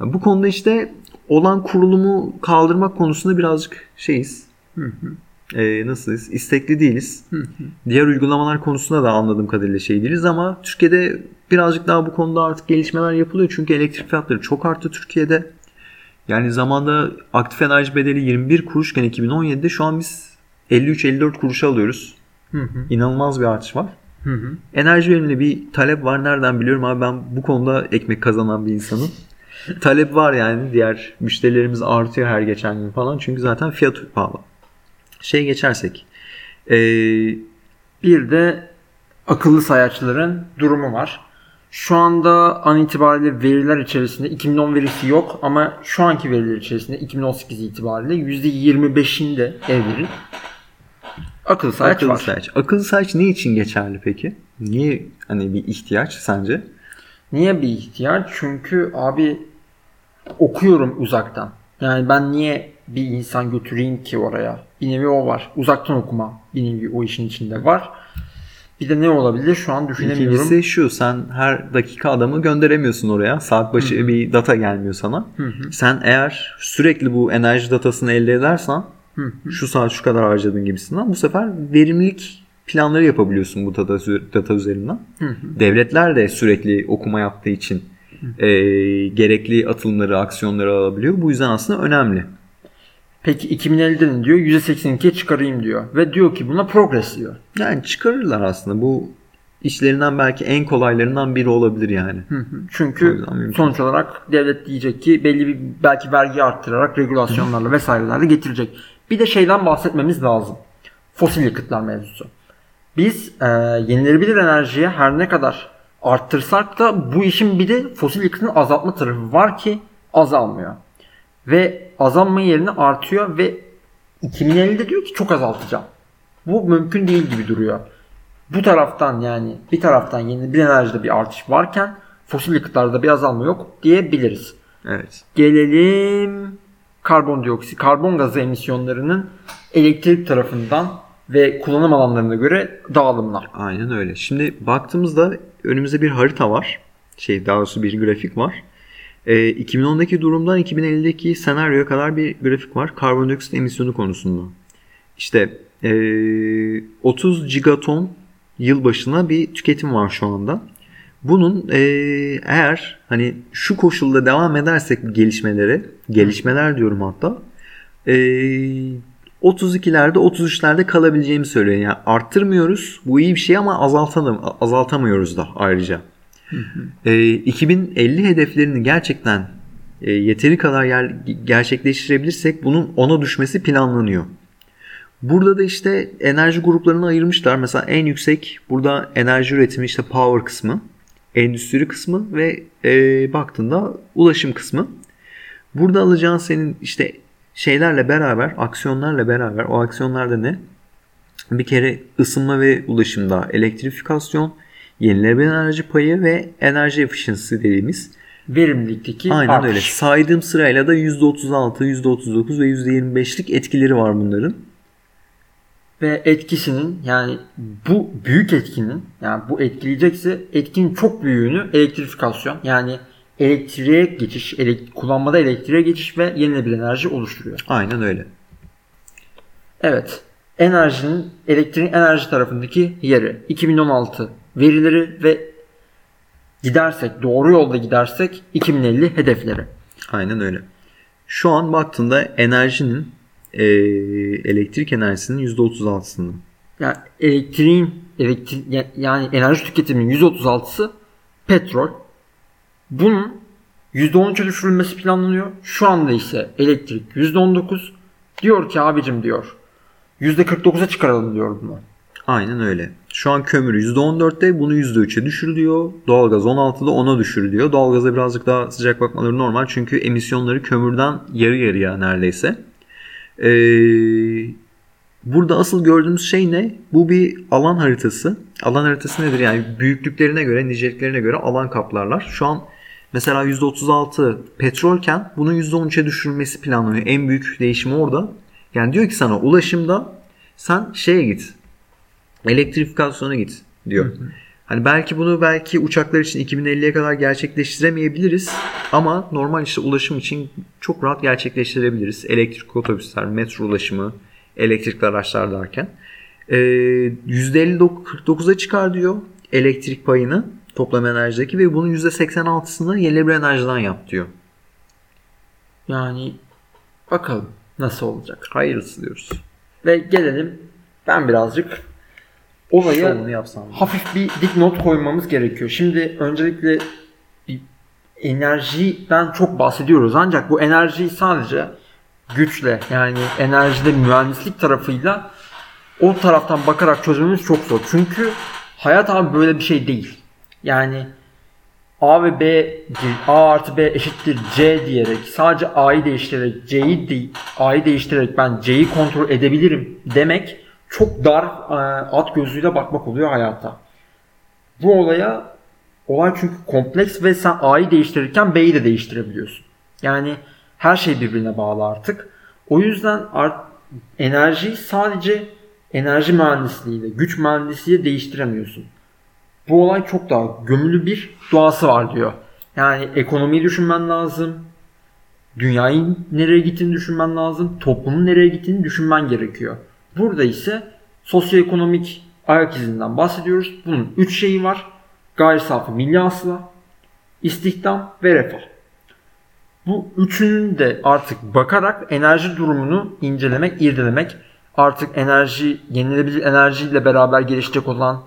Speaker 1: Bu konuda işte olan kurulumu kaldırmak konusunda birazcık şeyiz. Ee, nasılız? İstekli değiliz. Diğer uygulamalar konusunda da anladığım kadarıyla şey değiliz ama Türkiye'de birazcık daha bu konuda artık gelişmeler yapılıyor. Çünkü elektrik fiyatları çok arttı Türkiye'de. Yani zamanda aktif enerji bedeli 21 kuruşken 2017'de şu an biz 53-54 kuruşa alıyoruz.
Speaker 2: Hı hı.
Speaker 1: İnanılmaz bir artış var.
Speaker 2: Hı hı.
Speaker 1: Enerji verimine bir talep var. Nereden biliyorum abi ben bu konuda ekmek kazanan bir insanım. [LAUGHS] talep var yani. Diğer müşterilerimiz artıyor her geçen gün falan. Çünkü zaten fiyat pahalı. Şey geçersek. Ee,
Speaker 2: Bir de akıllı sayaçların durumu var. Şu anda an itibariyle veriler içerisinde 2010 verisi yok ama şu anki veriler içerisinde 2018 itibariyle %25'inde evlerin akıllı sayaç
Speaker 1: akıllı
Speaker 2: var.
Speaker 1: sayaç. Akıllı sayaç ne için geçerli peki? Niye hani bir ihtiyaç sence?
Speaker 2: Niye bir ihtiyaç? Çünkü abi okuyorum uzaktan. Yani ben niye bir insan götüreyim ki oraya? Bir nevi o var. Uzaktan okuma bir nevi o işin içinde var. Bir de ne olabilir şu an düşünemiyorum.
Speaker 1: İkincisi şu sen her dakika adamı gönderemiyorsun oraya. Saat başı bir data gelmiyor sana. Sen eğer sürekli bu enerji datasını elde edersen şu saat şu kadar harcadın gibisinden bu sefer verimlilik planları yapabiliyorsun bu data, data üzerinden. Devletler de sürekli okuma yaptığı için e, gerekli atılımları, aksiyonları alabiliyor. Bu yüzden aslında önemli.
Speaker 2: Peki 2050'den diyor %82'ye çıkarayım diyor. Ve diyor ki buna progress diyor.
Speaker 1: Yani çıkarırlar aslında. Bu işlerinden belki en kolaylarından biri olabilir yani.
Speaker 2: Hı hı. Çünkü sonuç olarak devlet diyecek ki belli bir belki vergi arttırarak regülasyonlarla vesairelerle getirecek. Bir de şeyden bahsetmemiz lazım. Fosil yakıtlar mevzusu. Biz e, yenilenebilir enerjiye her ne kadar arttırsak da bu işin bir de fosil yakıtın azaltma tarafı var ki azalmıyor. Ve azalma yerine artıyor ve 2050'de diyor ki çok azaltacağım. Bu mümkün değil gibi duruyor. Bu taraftan yani bir taraftan yenilenebilir enerjide bir artış varken fosil yakıtlarda bir azalma yok diyebiliriz.
Speaker 1: Evet.
Speaker 2: Gelelim karbondioksit, karbon gazı emisyonlarının elektrik tarafından ve kullanım alanlarına göre dağılımlar.
Speaker 1: Aynen öyle. Şimdi baktığımızda önümüzde bir harita var. Şey daha doğrusu bir grafik var. Ee, 2010'daki durumdan 2050'deki senaryoya kadar bir grafik var. Karbondioksit emisyonu konusunda. İşte ee, 30 gigaton yıl başına bir tüketim var şu anda. Bunun ee, eğer hani şu koşulda devam edersek bu gelişmelere, gelişmeler diyorum hatta ee, 32'lerde 33'lerde kalabileceğimi söylüyor. Yani arttırmıyoruz. Bu iyi bir şey ama azaltalım, azaltamıyoruz da ayrıca. Ee, 2050 hedeflerini gerçekten e, yeteri kadar yer, gerçekleştirebilirsek bunun ona düşmesi planlanıyor. Burada da işte enerji gruplarını ayırmışlar. Mesela en yüksek burada enerji üretimi işte power kısmı, endüstri kısmı ve e, baktığında ulaşım kısmı. Burada alacağın senin işte şeylerle beraber, aksiyonlarla beraber o aksiyonlarda ne? Bir kere ısınma ve ulaşımda elektrifikasyon, yenilenebilir enerji payı ve enerji efficiency dediğimiz
Speaker 2: Verimlilikteki
Speaker 1: Aynen
Speaker 2: artış.
Speaker 1: öyle. Saydığım sırayla da %36, %39 ve %25'lik etkileri var bunların.
Speaker 2: Ve etkisinin yani bu büyük etkinin yani bu etkileyecekse etkinin çok büyüğünü elektrifikasyon yani elektriğe geçiş, elek- kullanmada elektriğe geçiş ve yenilenebilir enerji oluşturuyor.
Speaker 1: Aynen öyle.
Speaker 2: Evet. Enerjinin, elektriğin enerji tarafındaki yeri. 2016 verileri ve gidersek, doğru yolda gidersek 2050 hedefleri.
Speaker 1: Aynen öyle. Şu an baktığında enerjinin e, elektrik enerjisinin %36'sını
Speaker 2: Yani elektriğin, elektri yani enerji tüketiminin %36'sı petrol. Bunun %13'e düşürülmesi planlanıyor. Şu anda ise elektrik %19. Diyor ki abicim diyor. %49'a çıkaralım diyor bunu.
Speaker 1: Aynen öyle. Şu an kömür %14'te bunu %3'e düşürülüyor. Doğalgaz 16'da 10'a düşürülüyor. Doğalgaza birazcık daha sıcak bakmaları normal. Çünkü emisyonları kömürden yarı yarıya neredeyse. Ee, burada asıl gördüğümüz şey ne? Bu bir alan haritası. Alan haritası nedir? Yani büyüklüklerine göre, niceliklerine göre alan kaplarlar. Şu an mesela %36 petrolken bunun %13'e düşürülmesi planlanıyor. En büyük değişim orada. Yani diyor ki sana ulaşımda sen şeye git. Elektrifikasyona git diyor. Hani belki bunu belki uçaklar için 2050'ye kadar gerçekleştiremeyebiliriz ama normal işte ulaşım için çok rahat gerçekleştirebiliriz. Elektrikli otobüsler, metro ulaşımı, elektrikli araçlar derken. Ee, %49'a çıkar diyor elektrik payını toplam enerjideki ve bunun %86'sını yenilenebilir enerjiden yap diyor.
Speaker 2: Yani bakalım nasıl olacak.
Speaker 1: Hayırlısı diyoruz.
Speaker 2: Ve gelelim ben birazcık olaya hafif bir dipnot koymamız gerekiyor. Şimdi öncelikle bir enerjiden çok bahsediyoruz. Ancak bu enerjiyi sadece güçle yani enerjide mühendislik tarafıyla o taraftan bakarak çözmemiz çok zor. Çünkü hayat abi böyle bir şey değil. Yani A ve B A artı B eşittir C diyerek sadece A'yı değiştirerek C'yi de, A'yı değiştirerek ben C'yi kontrol edebilirim demek çok dar e, at gözüyle bakmak oluyor hayata. Bu olaya olay çünkü kompleks ve sen A'yı değiştirirken B'yi de değiştirebiliyorsun. Yani her şey birbirine bağlı artık. O yüzden art, enerjiyi sadece enerji mühendisliğiyle, güç mühendisliğiyle değiştiremiyorsun. Bu olay çok daha gömülü bir doğası var diyor. Yani ekonomiyi düşünmen lazım. Dünyayı nereye gittiğini düşünmen lazım. Toplumun nereye gittiğini düşünmen gerekiyor. Burada ise sosyoekonomik ayak izinden bahsediyoruz. Bunun üç şeyi var. Gayri safi milli hasıla, istihdam ve refah. Bu üçünün de artık bakarak enerji durumunu incelemek, irdelemek, artık enerji, yenilebilir enerjiyle beraber gelişecek olan,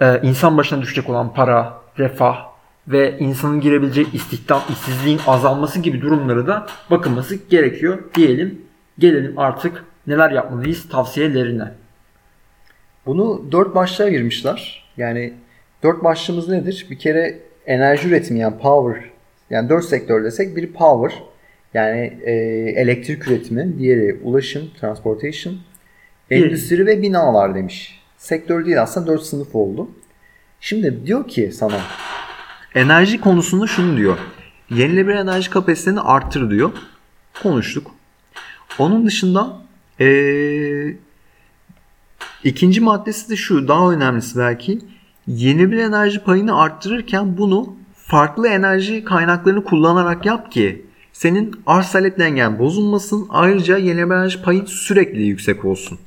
Speaker 2: e, insan başına düşecek olan para, refah ve insanın girebileceği istihdam, işsizliğin azalması gibi durumları da bakılması gerekiyor diyelim. Gelelim artık neler yapmalıyız tavsiyelerine.
Speaker 1: Bunu dört başlığa girmişler. Yani dört başlığımız nedir? Bir kere enerji üretimi yani power. Yani dört sektör desek biri power. Yani e, elektrik üretimi, diğeri ulaşım, transportation, endüstri ve binalar demiş. Sektör değil aslında dört sınıf oldu. Şimdi diyor ki sana enerji konusunda şunu diyor. Yenilenebilir enerji kapasiteni arttır diyor. Konuştuk. Onun dışında ee, ikinci maddesi de şu daha önemlisi belki. Yenilenebilir enerji payını arttırırken bunu farklı enerji kaynaklarını kullanarak yap ki senin arz talep dengen bozulmasın. Ayrıca yenilenebilir enerji payın sürekli yüksek olsun.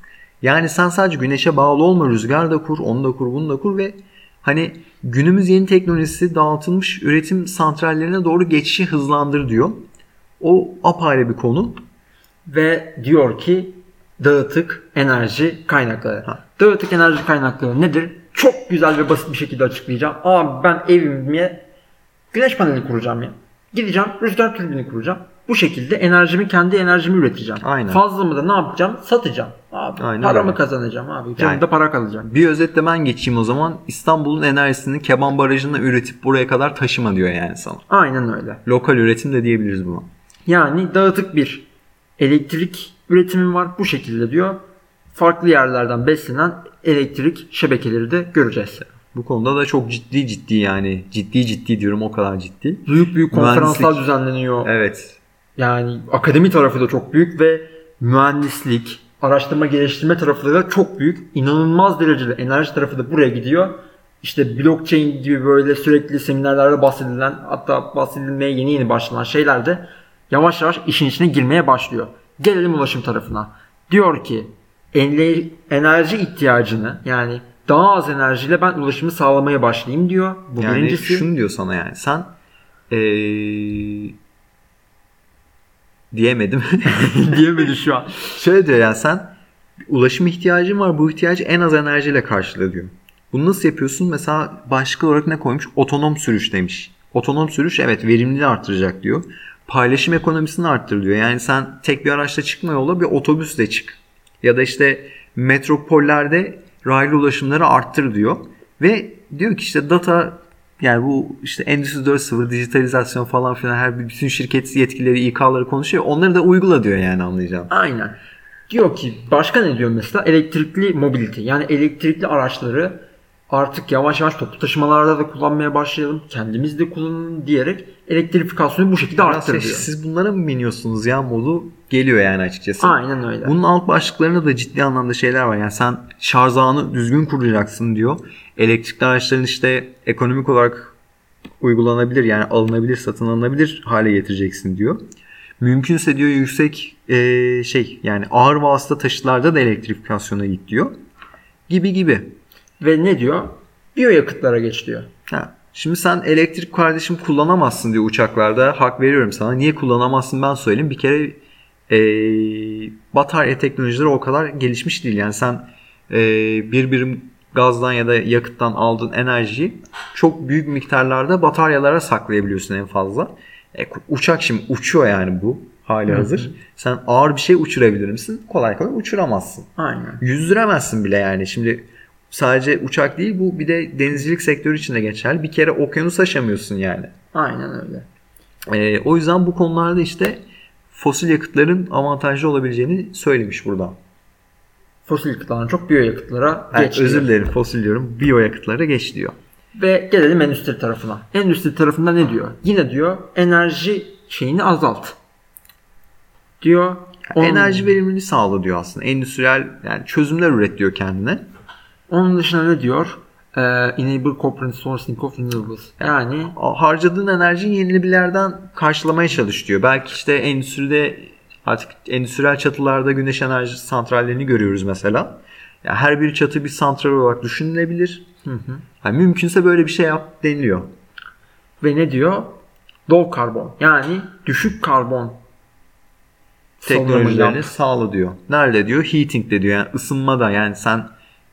Speaker 1: Yani sen sadece güneşe bağlı olma rüzgar da kur, onu da kur, bunu da kur ve hani günümüz yeni teknolojisi dağıtılmış üretim santrallerine doğru geçişi hızlandır diyor. O apayrı bir konu.
Speaker 2: Ve diyor ki dağıtık enerji kaynakları. Ha. Dağıtık enerji kaynakları nedir? Çok güzel ve basit bir şekilde açıklayacağım. Abi ben evime güneş paneli kuracağım ya. Gideceğim rüzgar türbini kuracağım. Bu şekilde enerjimi kendi enerjimi üreteceğim.
Speaker 1: Aynen.
Speaker 2: Fazlamı da ne yapacağım? Satacağım. Abi
Speaker 1: Aynen
Speaker 2: paramı
Speaker 1: öyle.
Speaker 2: kazanacağım abi. Canımda para kalacak.
Speaker 1: Bir özetlemen geçeyim o zaman. İstanbul'un enerjisini Keban Barajı'nda üretip buraya kadar taşıma diyor yani sana.
Speaker 2: Aynen öyle.
Speaker 1: Lokal üretim de diyebiliriz buna.
Speaker 2: Yani dağıtık bir elektrik üretimi var bu şekilde diyor. Farklı yerlerden beslenen elektrik şebekeleri de göreceğiz.
Speaker 1: Bu konuda da çok ciddi ciddi yani ciddi ciddi diyorum o kadar ciddi.
Speaker 2: Büyük büyük konferanslar düzenleniyor.
Speaker 1: Evet.
Speaker 2: Yani akademi tarafı da çok büyük ve mühendislik, araştırma geliştirme tarafı da çok büyük. İnanılmaz derecede enerji tarafı da buraya gidiyor. İşte blockchain gibi böyle sürekli seminerlerde bahsedilen hatta bahsedilmeye yeni yeni başlanan şeyler de yavaş yavaş işin içine girmeye başlıyor. Gelelim ulaşım tarafına. Diyor ki enerji ihtiyacını yani daha az enerjiyle ben ulaşımı sağlamaya başlayayım diyor. Bu
Speaker 1: Yani
Speaker 2: birincisi.
Speaker 1: şunu diyor sana yani sen ee, diyemedim. [LAUGHS]
Speaker 2: diyemedi şu an.
Speaker 1: Şöyle diyor yani sen ulaşım ihtiyacın var bu ihtiyacı en az enerjiyle karşıla diyor. Bunu nasıl yapıyorsun? Mesela başlık olarak ne koymuş? Otonom sürüş demiş. Otonom sürüş evet verimliliği arttıracak diyor. Paylaşım ekonomisini arttır diyor. Yani sen tek bir araçla çıkma yola bir otobüsle çık. Ya da işte metropollerde raylı ulaşımları arttır diyor. Ve diyor ki işte data yani bu işte Endüstri 4.0 dijitalizasyon falan filan her bütün şirket yetkilileri İK'ları konuşuyor. Onları da uygula diyor yani anlayacağım.
Speaker 2: Aynen. Diyor ki başka ne diyor mesela? Elektrikli mobility. Yani elektrikli araçları artık yavaş yavaş toplu taşımalarda da kullanmaya başlayalım. Kendimiz de kullanalım diyerek elektrifikasyonu bu şekilde
Speaker 1: Biraz şey,
Speaker 2: diyor.
Speaker 1: siz bunlara mı biniyorsunuz ya modu geliyor yani açıkçası.
Speaker 2: Aynen öyle.
Speaker 1: Bunun alt başlıklarında da ciddi anlamda şeyler var. Yani sen şarj ağını düzgün kuracaksın diyor. Elektrikli araçların işte ekonomik olarak uygulanabilir yani alınabilir, satın alınabilir hale getireceksin diyor. Mümkünse diyor yüksek eee, şey yani ağır vasıta taşıtlarda da elektrifikasyona git diyor. Gibi gibi.
Speaker 2: Ve ne diyor? Biyoyakıtlara geç diyor.
Speaker 1: Ha. Şimdi sen elektrik kardeşim kullanamazsın diyor uçaklarda. Hak veriyorum sana. Niye kullanamazsın ben söyleyeyim. Bir kere eee batarya teknolojileri o kadar gelişmiş değil. Yani sen eee, bir birim gazdan ya da yakıttan aldığın enerjiyi çok büyük miktarlarda bataryalara saklayabiliyorsun en fazla. E, uçak şimdi uçuyor yani bu hali hazır. Sen ağır bir şey uçurabilir misin? Kolay kolay uçuramazsın.
Speaker 2: Aynen.
Speaker 1: Yüzdüremezsin bile yani. Şimdi sadece uçak değil bu bir de denizcilik sektörü için de geçerli. Bir kere okyanus aşamıyorsun yani.
Speaker 2: Aynen öyle.
Speaker 1: E, o yüzden bu konularda işte fosil yakıtların avantajlı olabileceğini söylemiş burada.
Speaker 2: Fosil yakıtlardan çok biyoyakıtlara
Speaker 1: Evet,
Speaker 2: geç
Speaker 1: özür dilerim fosil diyorum. Biyoyakıtlara geç diyor.
Speaker 2: Ve gelelim endüstri tarafına. Endüstri tarafında ne diyor? Yine diyor enerji şeyini azalt. Diyor. Onun-
Speaker 1: Enerji verimini sağla diyor aslında. Endüstriyel yani çözümler üret diyor kendine.
Speaker 2: Onun dışında ne diyor? Ee, enable corporate sourcing of renewables. Yani
Speaker 1: Harcadığın enerjiyi yenilebilerden karşılamaya çalış diyor. Belki işte endüstride artık endüstriyel çatılarda güneş enerji santrallerini görüyoruz mesela. Yani her bir çatı bir santral olarak düşünülebilir.
Speaker 2: hı hı.
Speaker 1: Yani mümkünse böyle bir şey yap deniliyor.
Speaker 2: ve ne diyor? Low karbon. Yani düşük karbon
Speaker 1: Teknolojilerini sağla diyor. Nerede diyor? Heating'de diyor. Yani ısınmada yani sen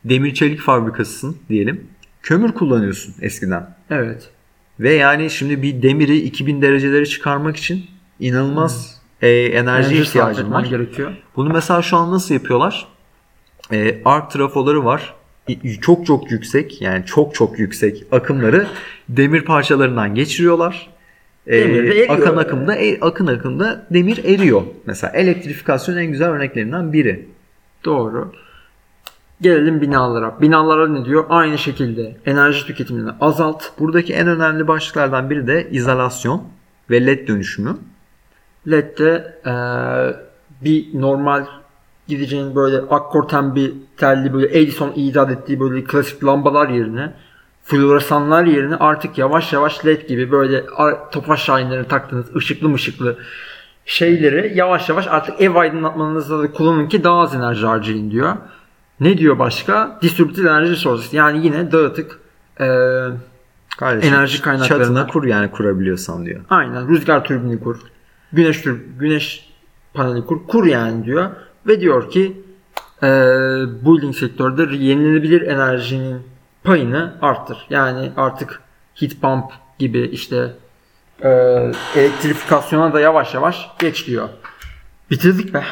Speaker 1: demir çelik fabrikasısın diyelim. Kömür kullanıyorsun eskiden.
Speaker 2: Evet.
Speaker 1: Ve yani şimdi bir demiri 2000 dereceleri çıkarmak için inanılmaz e,
Speaker 2: Hmm. Enerji sarf
Speaker 1: ihtiyacın var.
Speaker 2: gerekiyor.
Speaker 1: Bunu mesela şu an nasıl yapıyorlar? E, arc trafoları var. Çok çok yüksek yani çok çok yüksek akımları demir parçalarından geçiriyorlar. E,
Speaker 2: Demir de eriyor.
Speaker 1: akan akımda e, akın akımda demir eriyor. Mesela elektrifikasyon en güzel örneklerinden biri.
Speaker 2: Doğru. Gelelim binalara. Binalara ne diyor? Aynı şekilde enerji tüketimini azalt.
Speaker 1: Buradaki en önemli başlıklardan biri de izolasyon ve led dönüşümü.
Speaker 2: LED'de eee, bir normal gideceğin böyle akkorten bir telli böyle Edison icat ettiği böyle klasik lambalar yerine floresanlar yerine artık yavaş yavaş led gibi böyle tofaş şahinlerine taktığınız ışıklı mışıklı şeyleri yavaş yavaş artık ev aydınlatmanızda da kullanın ki daha az enerji harcayın diyor. Ne diyor başka? Distributed energy resources. Yani yine dağıtık eee,
Speaker 1: Kardeşim,
Speaker 2: Enerji
Speaker 1: Çatına kur yani kurabiliyorsan diyor.
Speaker 2: Aynen rüzgar türbini kur. Güneş tür güneş paneli kur. Kur yani diyor. Ve diyor ki eee building sektörde yenilenebilir enerjinin payını arttır. Yani artık heat pump gibi işte eee elektrifikasyona da yavaş yavaş geç diyor. Bitirdik be.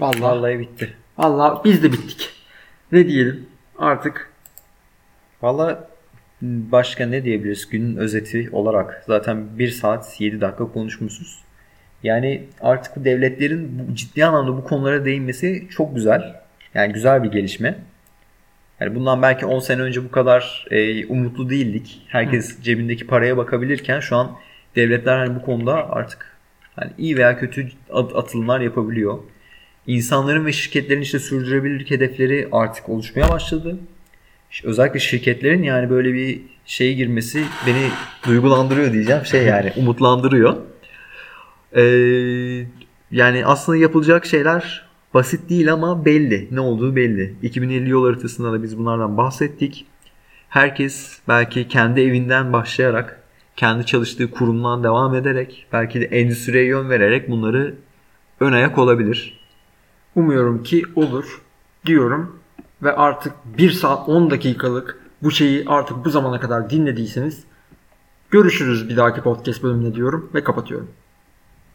Speaker 2: Vallahi.
Speaker 1: Vallahi bitti.
Speaker 2: Vallahi biz de bittik. Ne diyelim? Artık
Speaker 1: Vallahi başka ne diyebiliriz günün özeti olarak zaten 1 saat 7 dakika konuşmuşuz. Yani artık bu devletlerin ciddi anlamda bu konulara değinmesi çok güzel. Yani güzel bir gelişme. Yani bundan belki 10 sene önce bu kadar e, umutlu değildik. Herkes cebindeki paraya bakabilirken şu an devletler hani bu konuda artık hani iyi veya kötü at- atılımlar yapabiliyor. İnsanların ve şirketlerin işte sürdürülebilirlik hedefleri artık oluşmaya başladı. Özellikle şirketlerin yani böyle bir şeye girmesi beni duygulandırıyor diyeceğim. Şey yani [LAUGHS] umutlandırıyor. Ee, yani aslında yapılacak şeyler basit değil ama belli. Ne olduğu belli. 2050 yol haritasında da biz bunlardan bahsettik. Herkes belki kendi evinden başlayarak, kendi çalıştığı kurumdan devam ederek, belki de endüstriye yön vererek bunları ön ayak olabilir.
Speaker 2: Umuyorum ki olur diyorum ve artık 1 saat 10 dakikalık bu şeyi artık bu zamana kadar dinlediyseniz görüşürüz bir dahaki podcast bölümünde diyorum ve kapatıyorum.